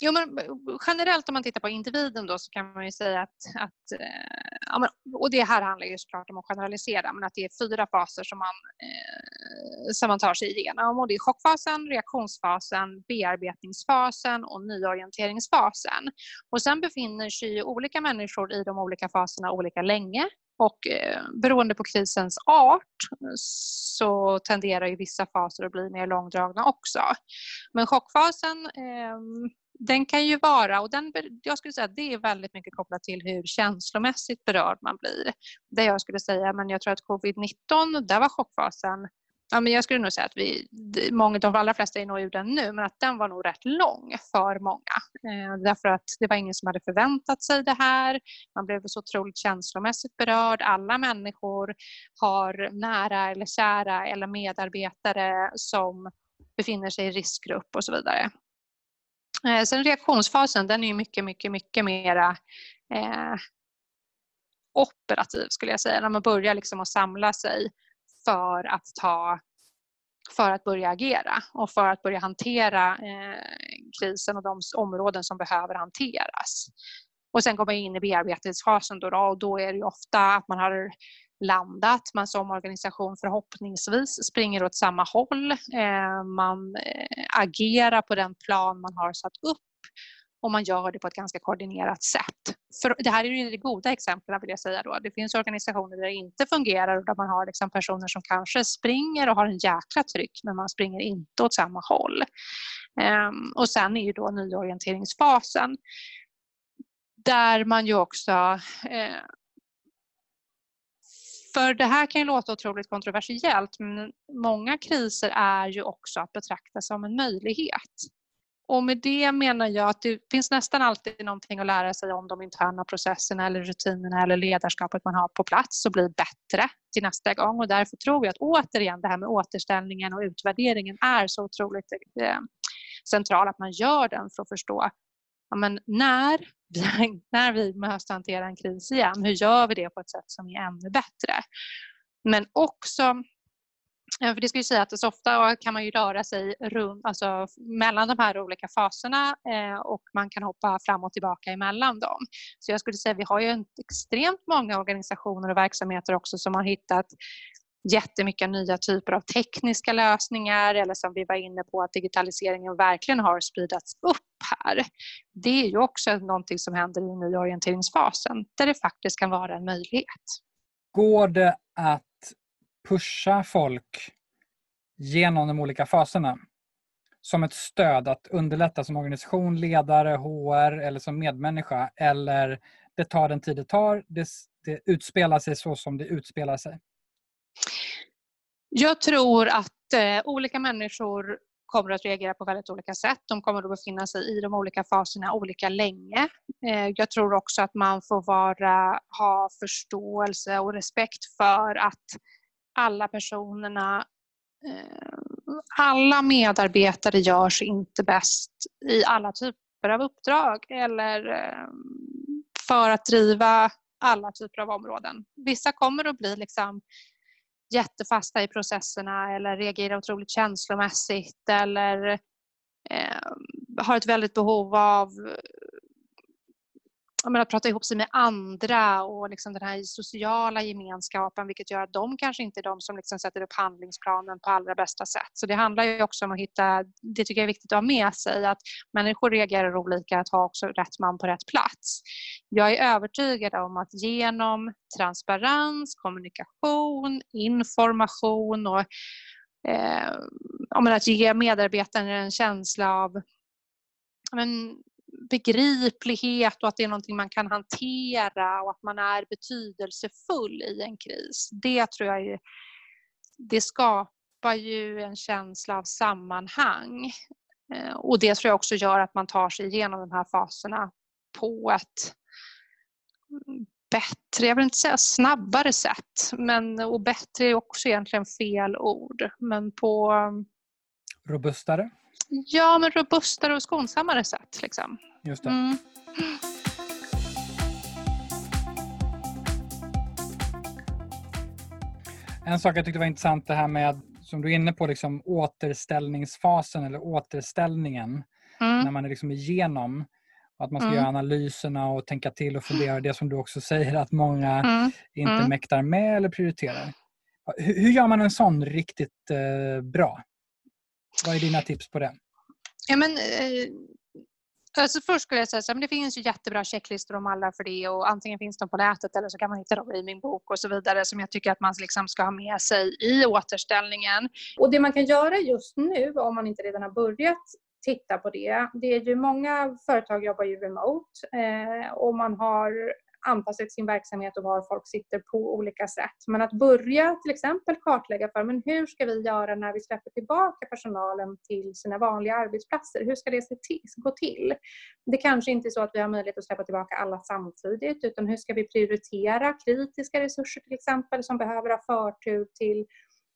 S2: Jo, men generellt om man tittar på individen då så kan man ju säga att, att eh, och det här handlar ju såklart om att generalisera, men att det är fyra faser som man, eh, som man tar sig igenom. Och det är chockfasen, reaktionsfasen, bearbetningsfasen och nyorienteringsfasen. Och sen befinner sig olika människor i de olika faserna olika länge och eh, beroende på krisens art så tenderar ju vissa faser att bli mer långdragna också. Men chockfasen eh, den kan ju vara, och den, jag skulle säga att det är väldigt mycket kopplat till hur känslomässigt berörd man blir. Det jag skulle säga, men jag tror att covid-19, där var chockfasen Ja, men jag skulle nog säga att vi, många, de allra flesta är nog ur den nu, men att den var nog rätt lång för många. Eh, därför att det var ingen som hade förväntat sig det här. Man blev så otroligt känslomässigt berörd. Alla människor har nära eller kära eller medarbetare som befinner sig i riskgrupp och så vidare. Eh, sen reaktionsfasen, den är ju mycket, mycket, mycket mera eh, operativ skulle jag säga. När man börjar liksom att samla sig för att ta för att börja agera och för att börja hantera eh, krisen och de områden som behöver hanteras. Och sen kommer man in i bearbetningsfasen då, då och då är det ofta att man har landat, man som organisation förhoppningsvis springer åt samma håll, eh, man eh, agerar på den plan man har satt upp och man gör det på ett ganska koordinerat sätt. För det här är ju det goda exemplen vill jag säga då. Det finns organisationer där det inte fungerar och där man har liksom personer som kanske springer och har en jäkla tryck men man springer inte åt samma håll. Ehm, och sen är ju då nyorienteringsfasen där man ju också eh, för det här kan ju låta otroligt kontroversiellt men många kriser är ju också att betrakta som en möjlighet. Och med det menar jag att det finns nästan alltid någonting att lära sig om de interna processerna eller rutinerna eller ledarskapet man har på plats och bli bättre till nästa gång. Och därför tror jag att återigen det här med återställningen och utvärderingen är så otroligt eh, central att man gör den för att förstå ja, men när, när vi måste hantera en kris igen, hur gör vi det på ett sätt som är ännu bättre? Men också för det ska ju säga att så ofta kan man ju röra sig runt, alltså mellan de här olika faserna eh, och man kan hoppa fram och tillbaka emellan dem. Så jag skulle säga att vi har ju extremt många organisationer och verksamheter också som har hittat jättemycket nya typer av tekniska lösningar eller som vi var inne på att digitaliseringen verkligen har spridats upp här. Det är ju också någonting som händer i nyorienteringsfasen där det faktiskt kan vara en möjlighet.
S1: Går det att pusha folk genom de olika faserna som ett stöd att underlätta som organisation, ledare, HR eller som medmänniska eller det tar den tid det tar, det, det utspelar sig så som det utspelar sig?
S2: Jag tror att eh, olika människor kommer att reagera på väldigt olika sätt. De kommer att befinna sig i de olika faserna olika länge. Eh, jag tror också att man får vara, ha förståelse och respekt för att alla personerna eh, alla medarbetare görs inte bäst i alla typer av uppdrag eller eh, för att driva alla typer av områden. Vissa kommer att bli liksom jättefasta i processerna eller reagerar otroligt känslomässigt eller eh, har ett väldigt behov av menar, att prata ihop sig med andra och liksom den här sociala gemenskapen vilket gör att de kanske inte är de som liksom sätter upp handlingsplanen på allra bästa sätt. Så det handlar ju också om att hitta, det tycker jag är viktigt att ha med sig, att människor reagerar olika, att ha också rätt man på rätt plats. Jag är övertygad om att genom transparens, kommunikation, information och eh, att ge medarbetaren en känsla av men, begriplighet och att det är någonting man kan hantera och att man är betydelsefull i en kris. Det tror jag är, det skapar ju en känsla av sammanhang. Eh, och det tror jag också gör att man tar sig igenom de här faserna på ett bättre, jag vill inte säga snabbare sätt, men och bättre är också egentligen fel ord, men på
S1: Robustare?
S2: Ja, men robustare och skonsammare sätt. Liksom.
S1: Just det. Mm. En sak jag tyckte var intressant det här med, som du är inne på, liksom återställningsfasen eller återställningen. Mm. När man är liksom igenom. Att man ska mm. göra analyserna och tänka till och fundera. Det som du också säger att många mm. inte mm. mäktar med eller prioriterar. Hur, hur gör man en sån riktigt eh, bra? Vad är dina tips på det?
S2: Ja, men, eh, alltså först skulle jag säga att det finns ju jättebra checklistor om alla för det och antingen finns de på nätet eller så kan man hitta dem i min bok och så vidare som jag tycker att man liksom ska ha med sig i återställningen. Och det man kan göra just nu om man inte redan har börjat titta på det. Det är ju många företag jobbar ju remote eh, och man har anpassat sin verksamhet och var folk sitter på olika sätt. Men att börja till exempel kartlägga för men hur ska vi göra när vi släpper tillbaka personalen till sina vanliga arbetsplatser? Hur ska det gå till? Det kanske inte är så att vi har möjlighet att släppa tillbaka alla samtidigt utan hur ska vi prioritera kritiska resurser till exempel som behöver ha förtur till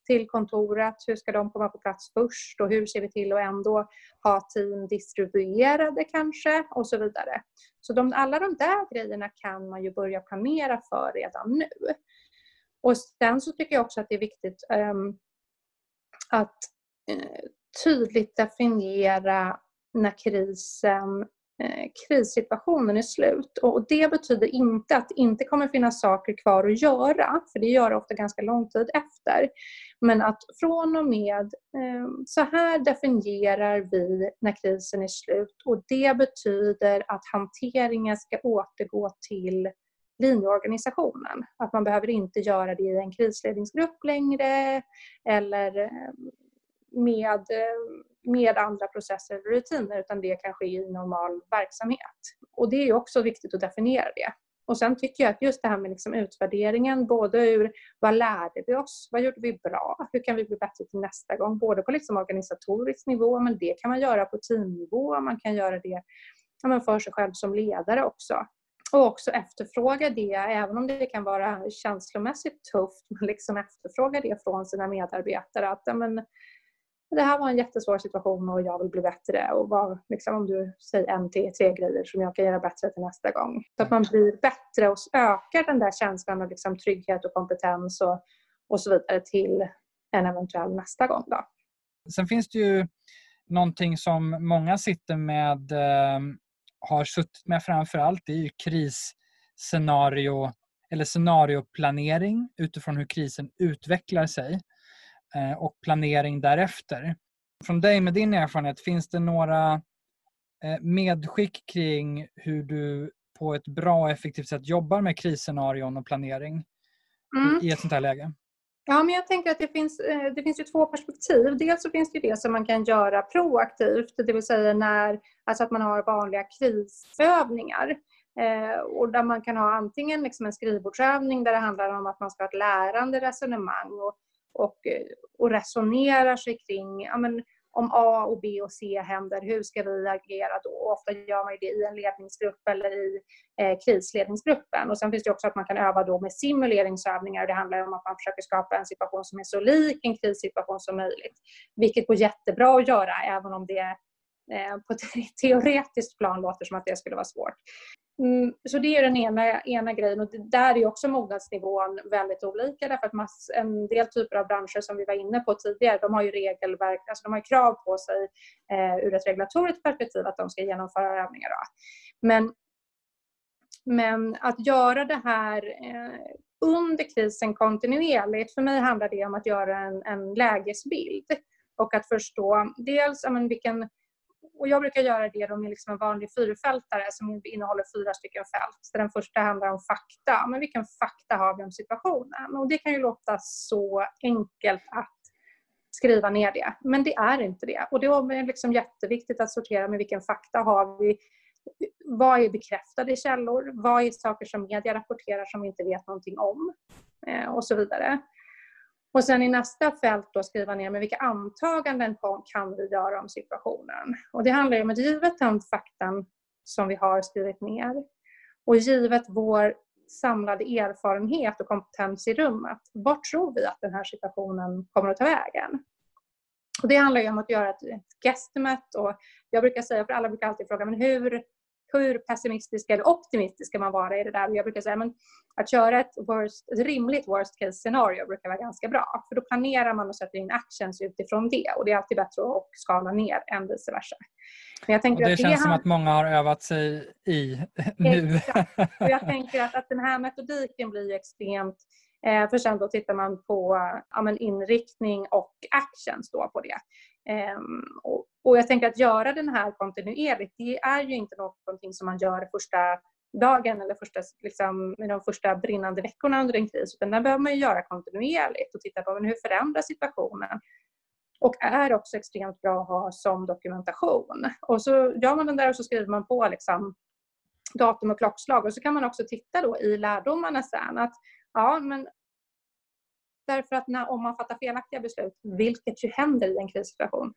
S2: till kontoret, hur ska de komma på plats först och hur ser vi till att ändå ha team distribuerade kanske och så vidare. Så de, alla de där grejerna kan man ju börja planera för redan nu. Och sen så tycker jag också att det är viktigt um, att uh, tydligt definiera när krisen Eh, krissituationen är slut. Och det betyder inte att det inte kommer finnas saker kvar att göra, för det gör det ofta ganska lång tid efter. Men att från och med eh, så här definierar vi när krisen är slut och det betyder att hanteringen ska återgå till linjeorganisationen. Att man behöver inte göra det i en krisledningsgrupp längre eller eh, med med andra processer och rutiner utan det kan ske i normal verksamhet. Och det är också viktigt att definiera det. Och sen tycker jag att just det här med liksom utvärderingen, både ur vad lärde vi oss, vad gjorde vi bra, hur kan vi bli bättre till nästa gång, både på liksom organisatorisk nivå, men det kan man göra på teamnivå, man kan göra det ja, för sig själv som ledare också. Och också efterfråga det, även om det kan vara känslomässigt tufft, men liksom efterfråga det från sina medarbetare. Att, ja, men, det här var en jättesvår situation och jag vill bli bättre. Och vad, liksom, om du säger en till tre grejer som jag kan göra bättre till nästa gång. Så att man blir bättre och ökar den där känslan av liksom, trygghet och kompetens och, och så vidare till en eventuell nästa gång. Då.
S1: Sen finns det ju någonting som många sitter med, eh, har suttit med framförallt. det är ju krisscenario eller scenarioplanering utifrån hur krisen utvecklar sig. Eh, och planering därefter. Från dig med din erfarenhet, finns det några eh, medskick kring hur du på ett bra och effektivt sätt jobbar med krisscenarion och planering mm. i ett sånt här läge?
S2: Ja, men jag tänker att det finns, eh, det finns ju två perspektiv. Dels så finns det det som man kan göra proaktivt, det vill säga när, alltså att man har vanliga krisövningar. Eh, och där man kan ha antingen liksom en skrivbordsövning där det handlar om att man ska ha ett lärande resonemang och och, eh, och resonerar sig kring ja, men, om A och B och C händer, hur ska vi agera då? Och Ofta gör man det i en ledningsgrupp eller i eh, krisledningsgruppen. Och sen finns det också att man kan öva då med simuleringsövningar. Det handlar om att man försöker skapa en situation som är så lik en krissituation som möjligt. Vilket går jättebra att göra även om det eh, på ett teoretiskt plan låter som att det skulle vara svårt. Mm, så det är den ena, ena grejen och där är också mognadsnivån väldigt olika därför att mass, en del typer av branscher som vi var inne på tidigare, de har ju regelverk, alltså de har krav på sig eh, ur ett regulatoriskt perspektiv att de ska genomföra övningar. Då. Men, men att göra det här eh, under krisen kontinuerligt, för mig handlar det om att göra en, en lägesbild och att förstå dels men, vilken och jag brukar göra det då med liksom en vanlig fyrfältare som innehåller fyra stycken fält. Så den första handlar om fakta. Men vilken fakta har vi om situationen? Och det kan ju låta så enkelt att skriva ner det. Men det är inte det. Och det är liksom jätteviktigt att sortera med vilken fakta har vi. Vad är bekräftade källor? Vad är saker som media rapporterar som vi inte vet någonting om? Eh, och så vidare. Och sen i nästa fält då skriva ner med vilka antaganden kan vi göra om situationen. Och det handlar ju om att givet den faktan som vi har skrivit ner och givet vår samlade erfarenhet och kompetens i rummet, vart tror vi att den här situationen kommer att ta vägen? Och det handlar ju om att göra ett, ett och jag brukar säga, för alla brukar alltid fråga, men hur, hur pessimistisk eller optimistisk ska man vara i det där? Jag brukar säga, men att köra ett, worst, ett rimligt worst case scenario brukar vara ganska bra. För då planerar man och sätter in actions utifrån det. Och det är alltid bättre att skala ner än vice versa.
S1: Men jag tänker och det, att det känns som att många har övat sig i nu.
S2: Och jag tänker att, att den här metodiken blir extremt Eh, för sen då tittar man på ja, inriktning och actions då på det. Ehm, och, jag tänker att göra den här kontinuerligt, det är ju inte någonting som man gör första dagen eller första, liksom, de första brinnande veckorna under en kris, utan den behöver man göra kontinuerligt och titta på men hur förändras situationen. Och är också extremt bra att ha som dokumentation. Och så gör man den där och så skriver man på liksom, datum och klockslag och så kan man också titta då i lärdomarna sen att Ja, men därför att när, om man fattar felaktiga beslut, vilket ju händer i en krissituation,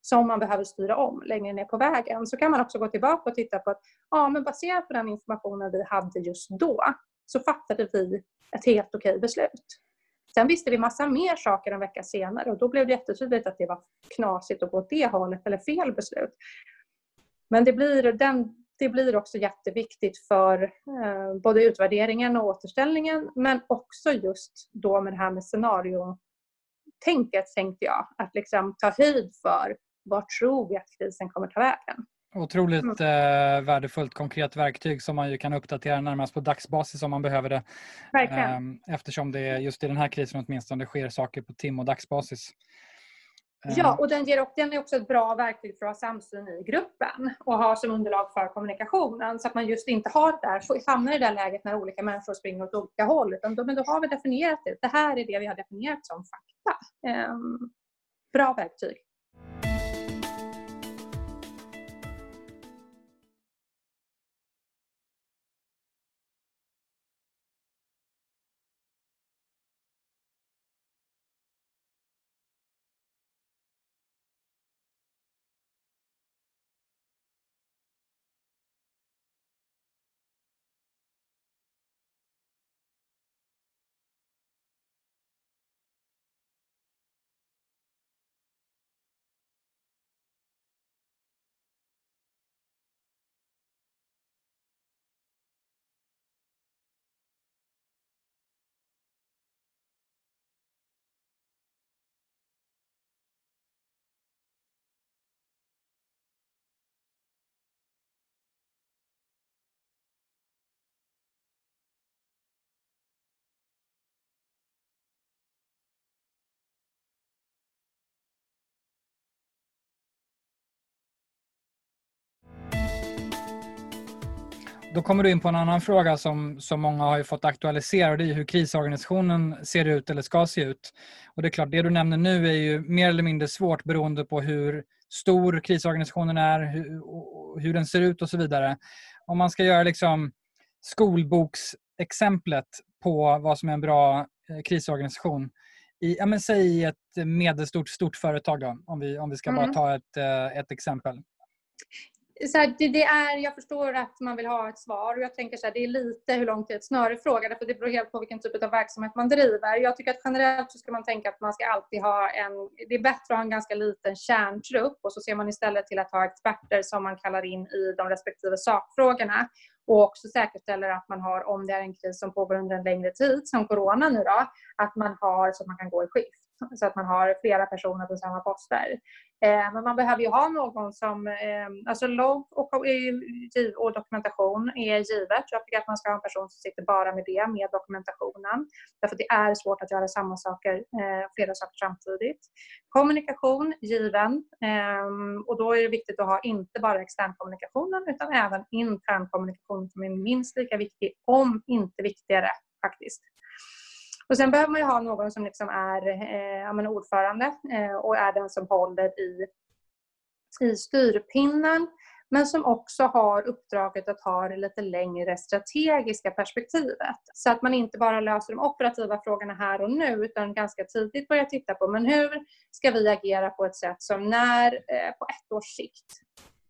S2: som man behöver styra om längre ner på vägen, så kan man också gå tillbaka och titta på att ja, men baserat på den informationen vi hade just då, så fattade vi ett helt okej beslut. Sen visste vi massa mer saker en vecka senare och då blev det jättetydligt att det var knasigt att gå åt det hållet eller fel beslut. Men det blir den det blir också jätteviktigt för eh, både utvärderingen och återställningen men också just då med det här med scenariotänket tänkte jag. Att liksom ta höjd för vart tror vi att krisen kommer ta vägen.
S1: Otroligt mm. eh, värdefullt konkret verktyg som man ju kan uppdatera närmast på dagsbasis om man behöver det.
S2: Verkligen.
S1: Eh, eftersom det just i den här krisen åtminstone sker saker på tim och dagsbasis.
S2: Ja, ehm. och den, ger, den är också ett bra verktyg för att ha samsyn i gruppen och ha som underlag för kommunikationen så att man just inte har där, hamnar i det läget när olika människor springer åt olika håll. Utan då, men då har vi definierat det. Det här är det vi har definierat som fakta. Um, bra verktyg.
S1: Då kommer du in på en annan fråga som, som många har fått aktualisera och det är hur krisorganisationen ser ut eller ska se ut. Och det är klart, det du nämner nu är ju mer eller mindre svårt beroende på hur stor krisorganisationen är, hur, hur den ser ut och så vidare. Om man ska göra liksom skolboksexemplet på vad som är en bra eh, krisorganisation i, ja, men säg ett medelstort stort företag då, om vi, om vi ska mm. bara ta ett, eh, ett exempel
S2: så här, det, det, är, jag förstår att man vill ha ett svar och jag tänker så här, det är lite hur lång tid ett snöre frågar för det beror helt på vilken typ av verksamhet man driver. Jag tycker att generellt så ska man tänka att man ska alltid ha en, det är bättre att ha en ganska liten kärntrupp och så ser man istället till att ha experter som man kallar in i de respektive sakfrågorna och också säkerställer att man har, om det är en kris som pågår under en längre tid, som corona nu då, att man har så att man kan gå i skift så att man har flera personer på samma poster. Eh, men man behöver ju ha någon som, eh, alltså logg och, eh, och, dokumentation är givet. Jag tycker att man ska ha en person som sitter bara med det, med dokumentationen. Därför att det är svårt att göra samma saker, eh, flera saker samtidigt. Kommunikation, given. Eh, och då är det viktigt att ha inte bara externkommunikationen utan även internkommunikation som är minst lika viktig, om inte viktigare faktiskt. Och sen behöver man ha någon som liksom är eh, ordförande eh, och är den som håller i, i styrpinnen men som också har uppdraget att ha det lite längre strategiska perspektivet. Så att man inte bara löser de operativa frågorna här och nu utan ganska tidigt börjar titta på men hur ska vi agera på ett sätt som när eh, på ett års sikt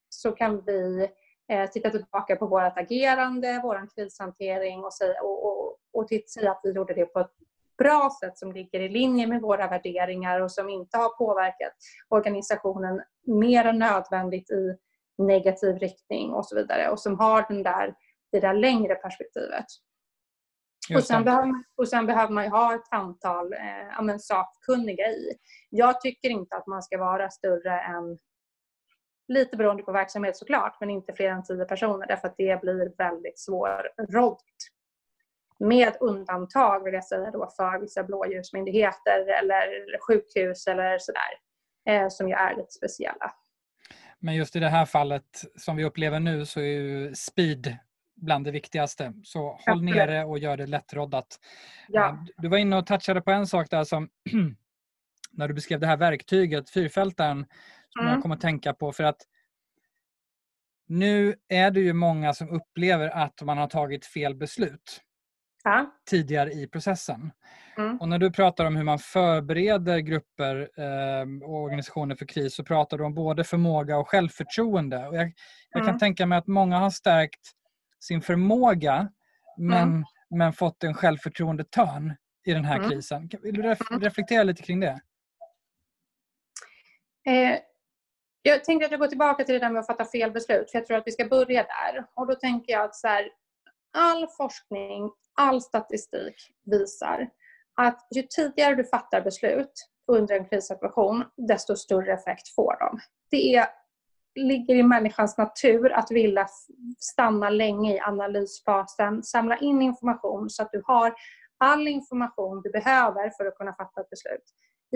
S2: så kan vi eh, titta tillbaka på vårt agerande, vår krishantering och, säga, och, och, och säga att vi gjorde det på ett bra sätt som ligger i linje med våra värderingar och som inte har påverkat organisationen mer än nödvändigt i negativ riktning och så vidare och som har den där, det där längre perspektivet. Och sen, behöver man, och sen behöver man ha ett antal eh, men, sakkunniga i. Jag tycker inte att man ska vara större än, lite beroende på verksamhet såklart, men inte fler än tio personer därför att det blir väldigt svårrådigt. Med undantag vill jag säga då för vissa blåljusmyndigheter eller sjukhus eller sådär, eh, som ju är lite speciella.
S1: Men just i det här fallet som vi upplever nu så är ju speed bland det viktigaste. Så håll nere och gör det lättroddat. Ja. Eh, du var inne och touchade på en sak där som när du beskrev det här verktyget, fyrfältaren, som mm. jag kom att tänka på. För att nu är det ju många som upplever att man har tagit fel beslut ja. tidigare i processen. Mm. Och när du pratar om hur man förbereder grupper eh, och organisationer för kris så pratar du om både förmåga och självförtroende. Och jag, jag mm. kan tänka mig att många har stärkt sin förmåga men, mm. men fått en självförtroendetörn i den här mm. krisen. Vill du ref mm. reflektera lite kring det?
S2: Eh, jag tänker att jag går tillbaka till det där med att fatta fel beslut, för jag tror att vi ska börja där. Och då tänker jag att så här, all forskning, all statistik visar att ju tidigare du fattar beslut under en krissituation, desto större effekt får de. Det är ligger i människans natur att vilja stanna länge i analysfasen, samla in information så att du har all information du behöver för att kunna fatta ett beslut.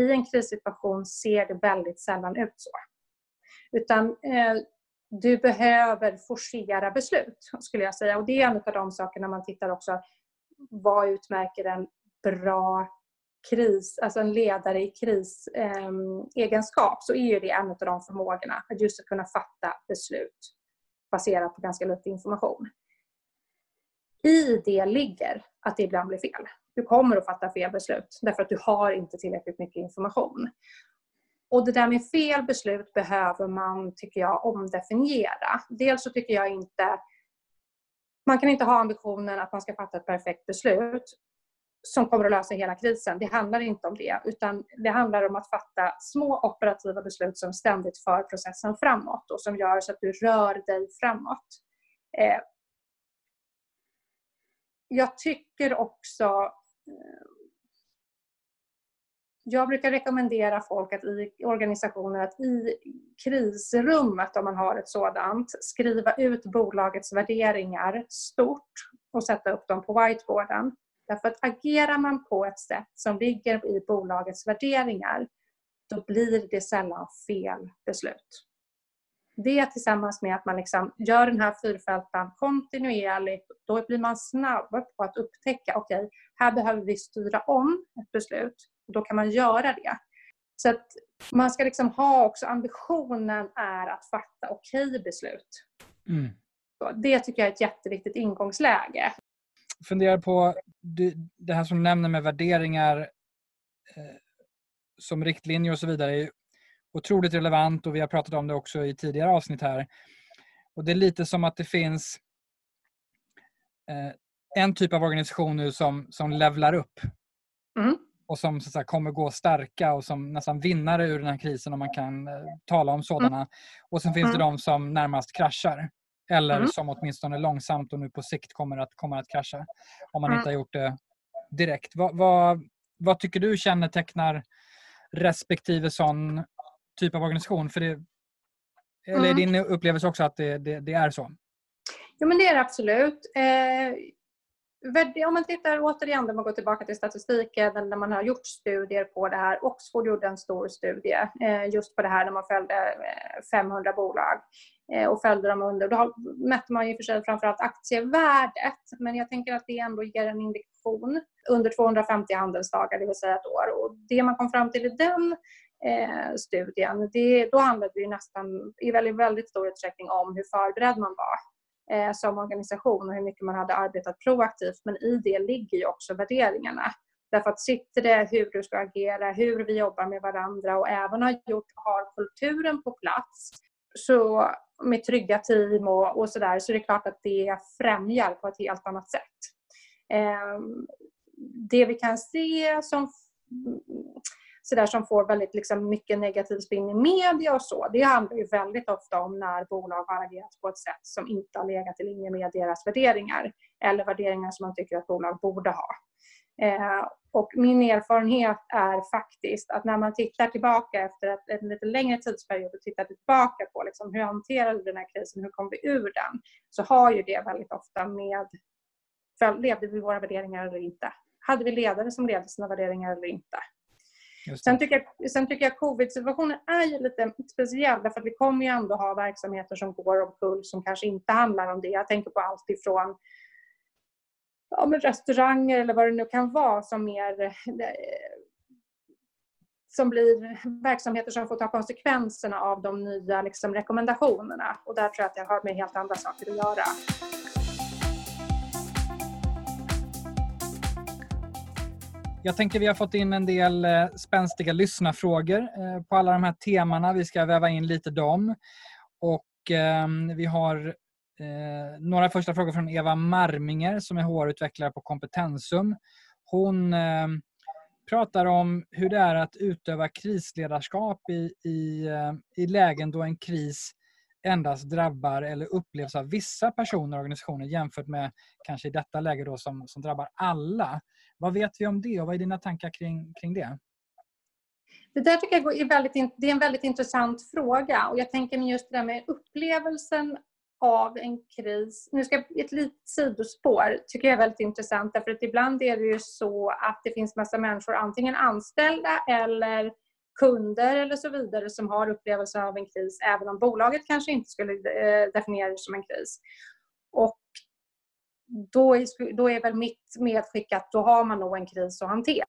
S2: I en krissituation ser det väldigt sällan ut så. Utan eh, du behöver forcera beslut, skulle jag säga. Och det är en av de sakerna man tittar också, vad utmärker en bra kris, alltså en ledare i krisegenskap ehm, eh, så är ju det en av de förmågorna. Att just att kunna fatta beslut baserat på ganska lite information. I det ligger att det ibland blir fel. Du kommer att fatta fel beslut därför att du har inte tillräckligt mycket information. Och det där med fel beslut behöver man, tycker jag, omdefiniera. Dels så tycker jag inte man kan inte ha ambitionen att man ska fatta ett perfekt beslut som kommer att lösa hela krisen. Det handlar inte om det, utan det handlar om att fatta små operativa beslut som ständigt för processen framåt och som gör så att du rör dig framåt. Eh, jag tycker också eh, jag brukar rekommendera folk att i organisationer att i krisrummet, om man har ett sådant, skriva ut bolagets värderingar stort och sätta upp dem på whiteboarden. Därför att agerar man på ett sätt som ligger i bolagets värderingar, då blir det sällan fel beslut. Det tillsammans med att man liksom gör den här fyrfältan kontinuerligt, då blir man snabb på att upptäcka, okej, okay, här behöver vi styra om ett beslut. Då kan man göra det. Så att man ska liksom ha också, ambitionen är att fatta okej okay beslut. Mm. Det tycker jag är ett jätteviktigt ingångsläge
S1: funderar på det här som du nämner med värderingar eh, som riktlinjer och så vidare är otroligt relevant och vi har pratat om det också i tidigare avsnitt här. Och Det är lite som att det finns eh, en typ av organisation nu som, som levlar upp. Och som så säga, kommer gå starka och som nästan vinnare ur den här krisen om man kan eh, tala om sådana. Mm. Och sen finns mm. det de som närmast kraschar. Eller mm. som åtminstone långsamt och nu på sikt kommer att, kommer att krascha. Om man mm. inte har gjort det direkt. Vad, vad, vad tycker du kännetecknar respektive sån typ av organisation? För det, eller är mm. din upplevelse också att det, det, det, är så?
S2: Jo men det är det absolut. Eh, om man tittar återigen, när man går tillbaka till statistiken, när man har gjort studier på det här. Oxford gjorde en stor studie eh, just på det här när man följde eh, 500 bolag eh, och följde dem under. Då mätte man i och för sig framförallt aktievärdet, men jag tänker att det ändå ger en indikation under 250 handelsdagar, det vill säga ett år. Och det man kom fram till i den eh, studien, det, då handlade det nästan i väldigt, väldigt stor utsträckning om hur förberedd man var eh, som organisation och hur mycket man hade arbetat proaktivt. Men i det ligger ju också värderingarna. Därför att sitter det hur du ska agera, hur vi jobbar med varandra och även har, gjort, har kulturen på plats så med trygga team och, och sådär så är det klart att det främjar på ett helt annat sätt. Eh, det vi kan se som så där som får väldigt liksom, mycket negativ spinn i media och så, det handlar ju väldigt ofta om när bolag har agerat på ett sätt som inte har legat i linje med deras värderingar eller värderingar som man tycker att bolag borde ha. Eh, och min erfarenhet är faktiskt att när man tittar tillbaka efter en lite längre tidsperiod och tittar tillbaka på liksom hur hanterade vi den här krisen, hur kom vi ur den? Så har ju det väldigt ofta med, levde vi våra värderingar eller inte? Hade vi ledare som levde sina värderingar eller inte? Sen tycker, jag, sen tycker jag covid-situationen är ju lite speciell därför att vi kommer ju ändå ha verksamheter som går omkull som kanske inte handlar om det. Jag tänker på allt ifrån ja, men restauranger eller vad det nu kan vara som mer eh, som blir verksamheter som får ta konsekvenserna av de nya liksom, rekommendationerna. Och där tror jag att det har med helt andra saker att göra.
S1: Jag tänker vi har fått in en del eh, spänstiga lyssnarfrågor eh, på alla de här temana. Vi ska väva in lite dem. Och ehm, vi har eh, några första frågor från Eva Marminger som är HR-utvecklare på Kompetensum. Hon ehm, pratar om hur det är att utöva krisledarskap i, i, i lägen då en kris endast drabbar eller upplevs av vissa personer och organisationer jämfört med kanske i detta läge då som, som drabbar alla. Vad vet vi om det och vad är dina tankar kring, kring det?
S2: Det där tycker jag är, väldigt, det är en väldigt intressant fråga och jag tänker just det där med upplevelsen av en kris. Nu ska jag, ett litet sidospår tycker jag är väldigt intressant därför att ibland är det ju så att det finns massa människor, antingen anställda eller kunder eller så vidare som har upplevelser av en kris även om bolaget kanske inte skulle eh, definiera det som en kris. Och då är, då är väl mitt medskick att då har man nog en kris att hantera.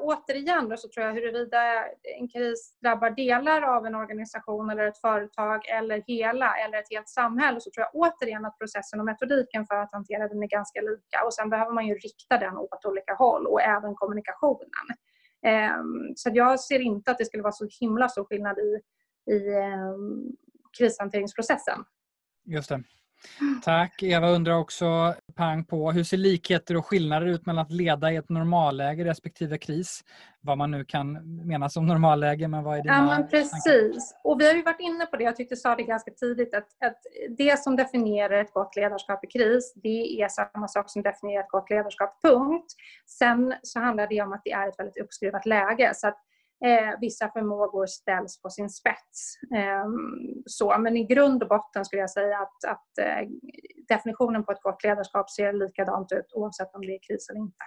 S2: Återigen då så tror jag huruvida en kris drabbar delar av en organisation eller ett företag eller hela eller ett helt samhälle så tror jag återigen att processen och metodiken för att hantera den är ganska lika och sen behöver man ju rikta den åt olika håll och även kommunikationen. Ehm, så jag ser inte att det skulle vara så himla stor skillnad i, i ehm, krishanteringsprocessen.
S1: Just det. Tack. Eva undrar också pang på hur ser likheter och skillnader ut mellan att leda i ett normalläge respektive kris? Vad man nu kan mena som normalläge, men vad är dina
S2: Ja, men precis. Och vi har ju varit inne på det, jag tyckte jag sa det ganska tidigt, att, att det som definierar ett gott ledarskap i kris, det är samma sak som definierar ett gott ledarskap, punkt. Sen så handlar det om att det är ett väldigt uppskruvat läge. Så att Eh, vissa förmågor ställs på sin spets. Eh, så, men i grund och botten skulle jag säga att, att eh, definitionen på ett gott ledarskap ser likadant ut oavsett om det är kris eller inte.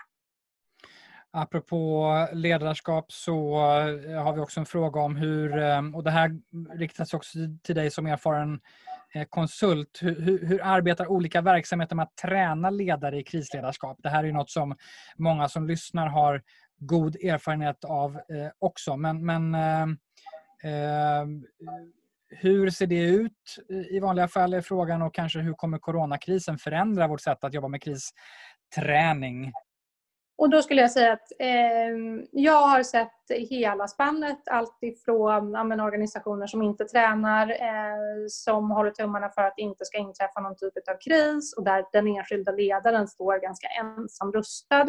S1: Apropå ledarskap så eh, har vi också en fråga om hur, eh, och det här riktas också till dig som erfaren eh, konsult. Hur, hur, hur, arbetar olika verksamheter med att träna ledare i krisledarskap? Det här är något som många som lyssnar har god erfarenhet av eh, också. Men, men eh, eh, hur ser det ut eh, i vanliga fall är frågan och kanske hur kommer coronakrisen förändra vårt sätt att jobba med kristräning?
S2: Och då skulle jag säga att eh, jag har sett hela spannet, allt ifrån ja, organisationer som inte tränar, eh, som håller tummarna för att det inte ska inträffa någon typ av kris och där den enskilda ledaren står ganska ensam rustad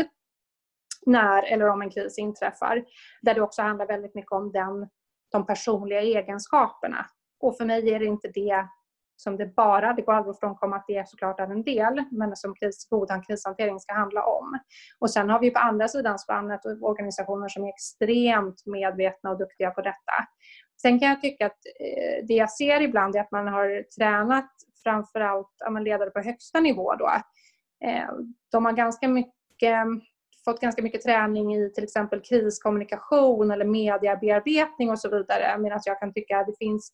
S2: när eller om en kris inträffar. Där det också handlar väldigt mycket om den, de personliga egenskaperna. Och för mig är det inte det som det bara, det går aldrig att frånkomma att det är såklart är en del, men som kris, god krishantering ska handla om. Och sen har vi på andra sidan spannet organisationer som är extremt medvetna och duktiga på detta. Sen kan jag tycka att eh, det jag ser ibland är att man har tränat framförallt ledare på högsta nivå då. Eh, de har ganska mycket fått ganska mycket träning i till exempel kriskommunikation eller mediebearbetning och så vidare. Medan jag kan tycka att det finns,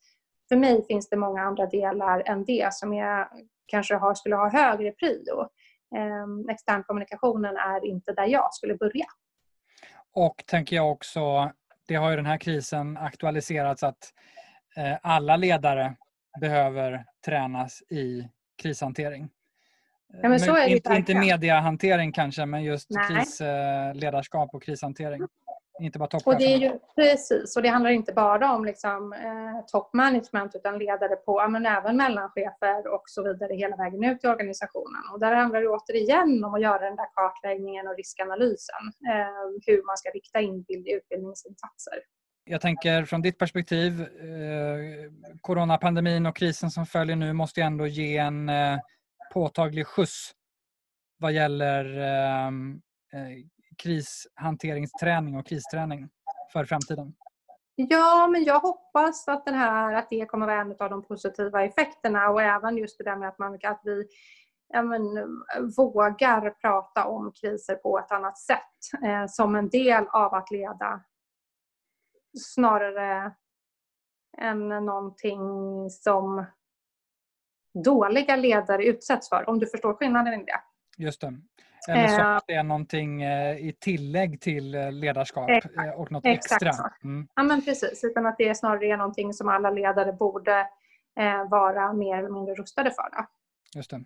S2: för mig finns det många andra delar än det som jag kanske har, skulle ha högre prio. Eh, externkommunikationen är inte där jag skulle börja.
S1: Och tänker jag också, det har ju den här krisen aktualiserats att eh, alla ledare behöver tränas i krishantering.
S2: Ja, men så är
S1: inte, inte mediehantering kanske, men just Nej. krisledarskap och krishantering. Inte bara
S2: Och det är ju, precis, och det handlar inte bara om liksom, eh, top management utan ledare på, men även mellanchefer och så vidare hela vägen ut i organisationen. Och där handlar det återigen om att göra den där kartläggningen och riskanalysen. Eh, hur man ska rikta in bild- utbildningsinsatser.
S1: Jag tänker från ditt perspektiv, eh, coronapandemin och krisen som följer nu måste ju ändå ge en eh, påtaglig skjuts vad gäller ehm, eh, krishanteringsträning och kristräning för framtiden.
S2: Ja, men jag hoppas att, den här, att det kommer vara en av de positiva effekterna och även just det där med att, man, att vi ja, men, vågar prata om kriser på ett annat sätt eh, som en del av att leda snarare än någonting som dåliga ledare utsätts för, om du förstår skillnaden i det.
S1: Just det. Så
S2: Eh.
S1: är någonting eh, i tillägg till eh, ledarskap
S2: Exakt.
S1: och något extra. Mm,
S2: Ja, men precis. Utan att det snarare är någonting som alla ledare borde vara mer eller mindre rustade för. Då.
S1: just det.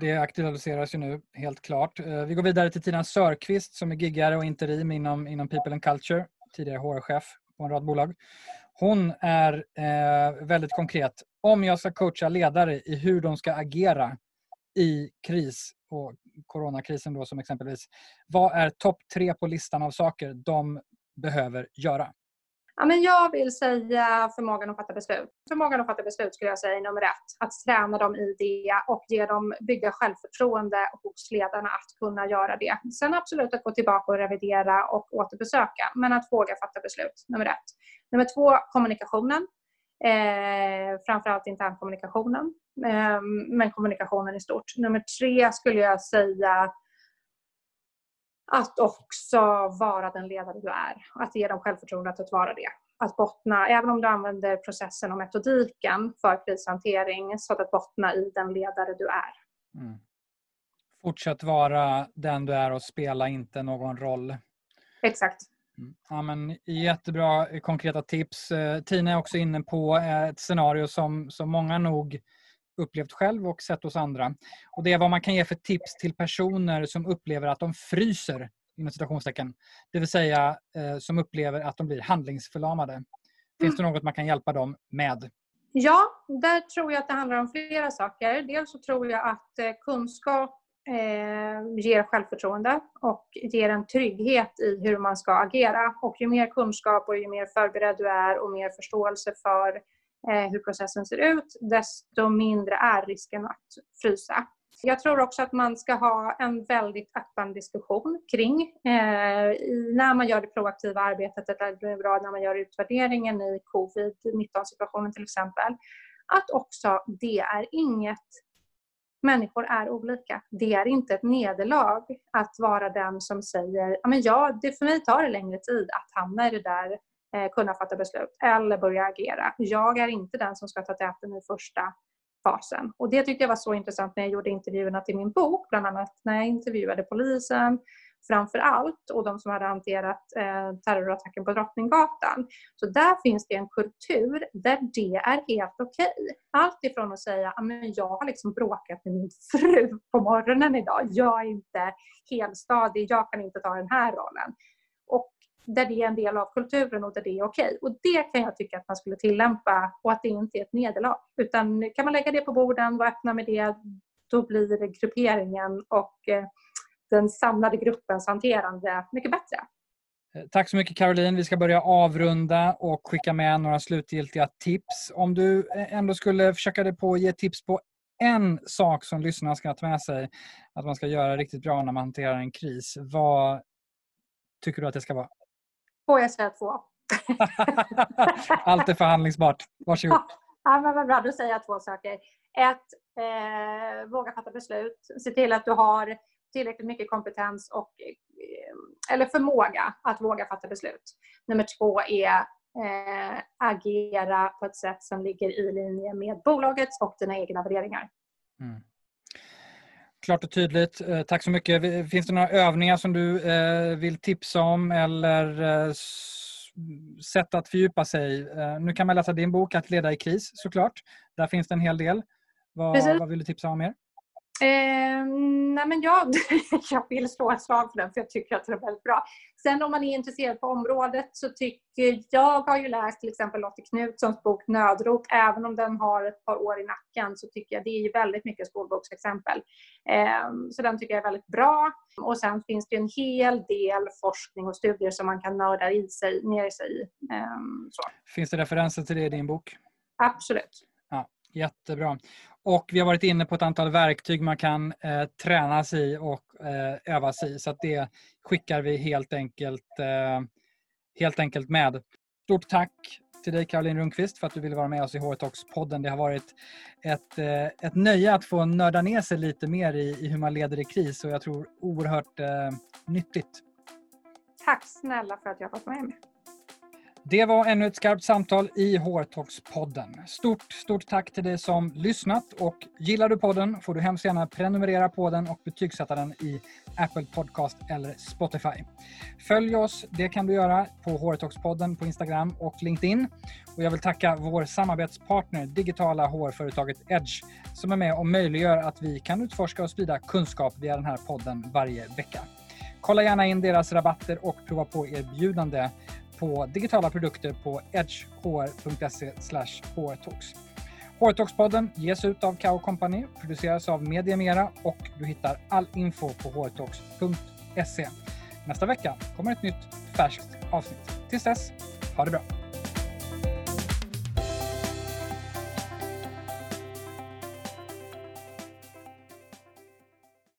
S1: Det aktualiseras ju nu, helt klart. Vi går vidare till Tina Sörqvist som är giggare och interim inom, inom People and Culture, tidigare HR-chef på en rad bolag. Hon är eh, väldigt konkret. Om jag ska coacha ledare i hur de ska agera i kris och coronakrisen då som exempelvis. Vad är topp tre på listan av saker de behöver göra?
S2: Ja, men jag vill säga förmågan att fatta beslut. Förmågan att fatta beslut skulle jag säga är nummer ett. Att träna dem i det och ge dem bygga självförtroende hos ledarna att kunna göra det. Sen absolut att gå tillbaka och revidera och återbesöka. Men att våga fatta beslut, nummer ett. Nummer två, kommunikationen. Eh, framförallt internkommunikationen. Eh, men kommunikationen i stort. Nummer tre skulle jag säga att också vara den ledare du är. Att ge dem självförtroendet att vara det. Att bottna, även om du använder processen och metodiken för krishantering, så att bottna i den ledare du är.
S1: Mm. Fortsätt vara den du är och spela inte någon roll.
S2: Exakt.
S1: Mm. Ja, men jättebra eh, konkreta tips. Eh, Tina är också inne på eh, ett scenario som, som många nog upplevt själv och sett hos andra. Och Det är vad man kan ge för tips till personer som upplever att de fryser, inom citationstecken. Det vill säga eh, som upplever att de blir handlingsförlamade. Finns det något man kan hjälpa dem med?
S2: Ja, där tror jag att det handlar om flera saker. Dels så tror jag att kunskap eh, ger självförtroende och ger en trygghet i hur man ska agera. Och ju mer kunskap och ju mer förberedd du är och mer förståelse för eh, hur processen ser ut, desto mindre är risken att frysa. Jag tror också att man ska ha en väldigt öppen diskussion kring eh, när man gör det proaktiva arbetet, eller det är bra när man gör utvärderingen i covid-19 situationen till exempel, att också det är inget Människor är olika. Det är inte ett nederlag att vara den som säger ja, men ja, det för mig tar det längre tid att hamna i det där, eh, kunna fatta beslut eller börja agera. Jag är inte den som ska ta täten i första fasen. Och det tyckte jag var så intressant när jag gjorde intervjuerna till min bok, bland annat när jag intervjuade polisen framför allt och de som hade hanterat eh, terrorattacken på Drottninggatan. Så där finns det en kultur där det är helt okej. Allt ifrån att säga ah, att jag har liksom bråkat med min fru på morgonen idag. Jag är inte helstadig, jag kan inte ta den här rollen. Och där det är en del av kulturen och där det är okej. Och det kan jag tycka att man skulle tillämpa och att det inte är ett nederlag. Utan kan man lägga det på borden, vara öppna med det, då blir det grupperingen och eh, den samlade gruppens hanterande mycket bättre.
S1: Eh, Tack så mycket Caroline. Vi ska börja avrunda och skicka med några slutgiltiga tips. Om du eh, ändå skulle försöka dig på att ge tips på en sak som lyssnarna ska ta med sig att man ska göra riktigt bra när man hanterar en kris. Vad tycker du att det ska vara?
S2: Får jag säga två?
S1: Allt är förhandlingsbart. Varsågod.
S2: Ja, men vad bra, då säger jag två saker. Ett, eh, våga fatta beslut. Se till att du har tillräckligt mycket kompetens och, eh, eller förmåga att våga fatta beslut. Nummer två är eh, agera på ett sätt som ligger i linje med bolagets och dina egna värderingar.
S1: Mm. Klart och tydligt. Eh, Tack så mycket. Finns det några övningar som du eh, vill tipsa om eller sätt att fördjupa sig? Nu kan man läsa din bok Att leda i kris såklart. Där finns det en hel del. Vad, vad vill du tipsa om mer?
S2: Eh, nej men jag, jag vill slå ett slag för den för jag tycker att den är väldigt bra. Sen om man är intresserad på området så tycker jag har ju läst till exempel Lotte Knutssons bok Nödrop. Även om den har ett par år i nacken så tycker jag det är väldigt mycket skolboksexempel. Eh, så den tycker jag är väldigt bra. Och sen finns det en hel del forskning och studier som man kan nörda i sig, ner sig i. Eh.
S1: Finns det referenser till det i din bok?
S2: Absolut.
S1: Ja, jättebra. Och vi har varit inne på ett antal verktyg man kan eh, träna sig i och eh, öva sig i. Så att det skickar vi helt enkelt, eh, helt enkelt med. Stort tack till dig Caroline Rundqvist för att du ville vara med oss i HR Talks-podden. Det har varit ett, eh, ett nöje att få nörda ner sig lite mer i, i hur man leder i kris och jag tror oerhört eh, nyttigt.
S2: Tack snälla för att jag fått vara med.
S1: Det var ännu ett skarpt samtal i HR-talks-podden. Stort, stort tack till dig som lyssnat och gillar du podden får du hemskt gärna prenumerera på den och betygsätta den i Apple Podcast eller Spotify. Följ oss, det kan du göra på HR-talks-podden på Instagram och LinkedIn. Och jag vill tacka vår samarbetspartner, digitala HR-företaget Edge, som är med och möjliggör att vi kan utforska och sprida kunskap via den här podden varje vecka. Kolla gärna in deras rabatter och prova på erbjudande på digitala produkter på edgehr.se hrtalks. HR-talks-podden ges ut av Kao Company, produceras av Media Mera och du hittar all info på hrtalks.se. Nästa vecka kommer ett nytt färskt avsnitt. Tills dess, ha det bra!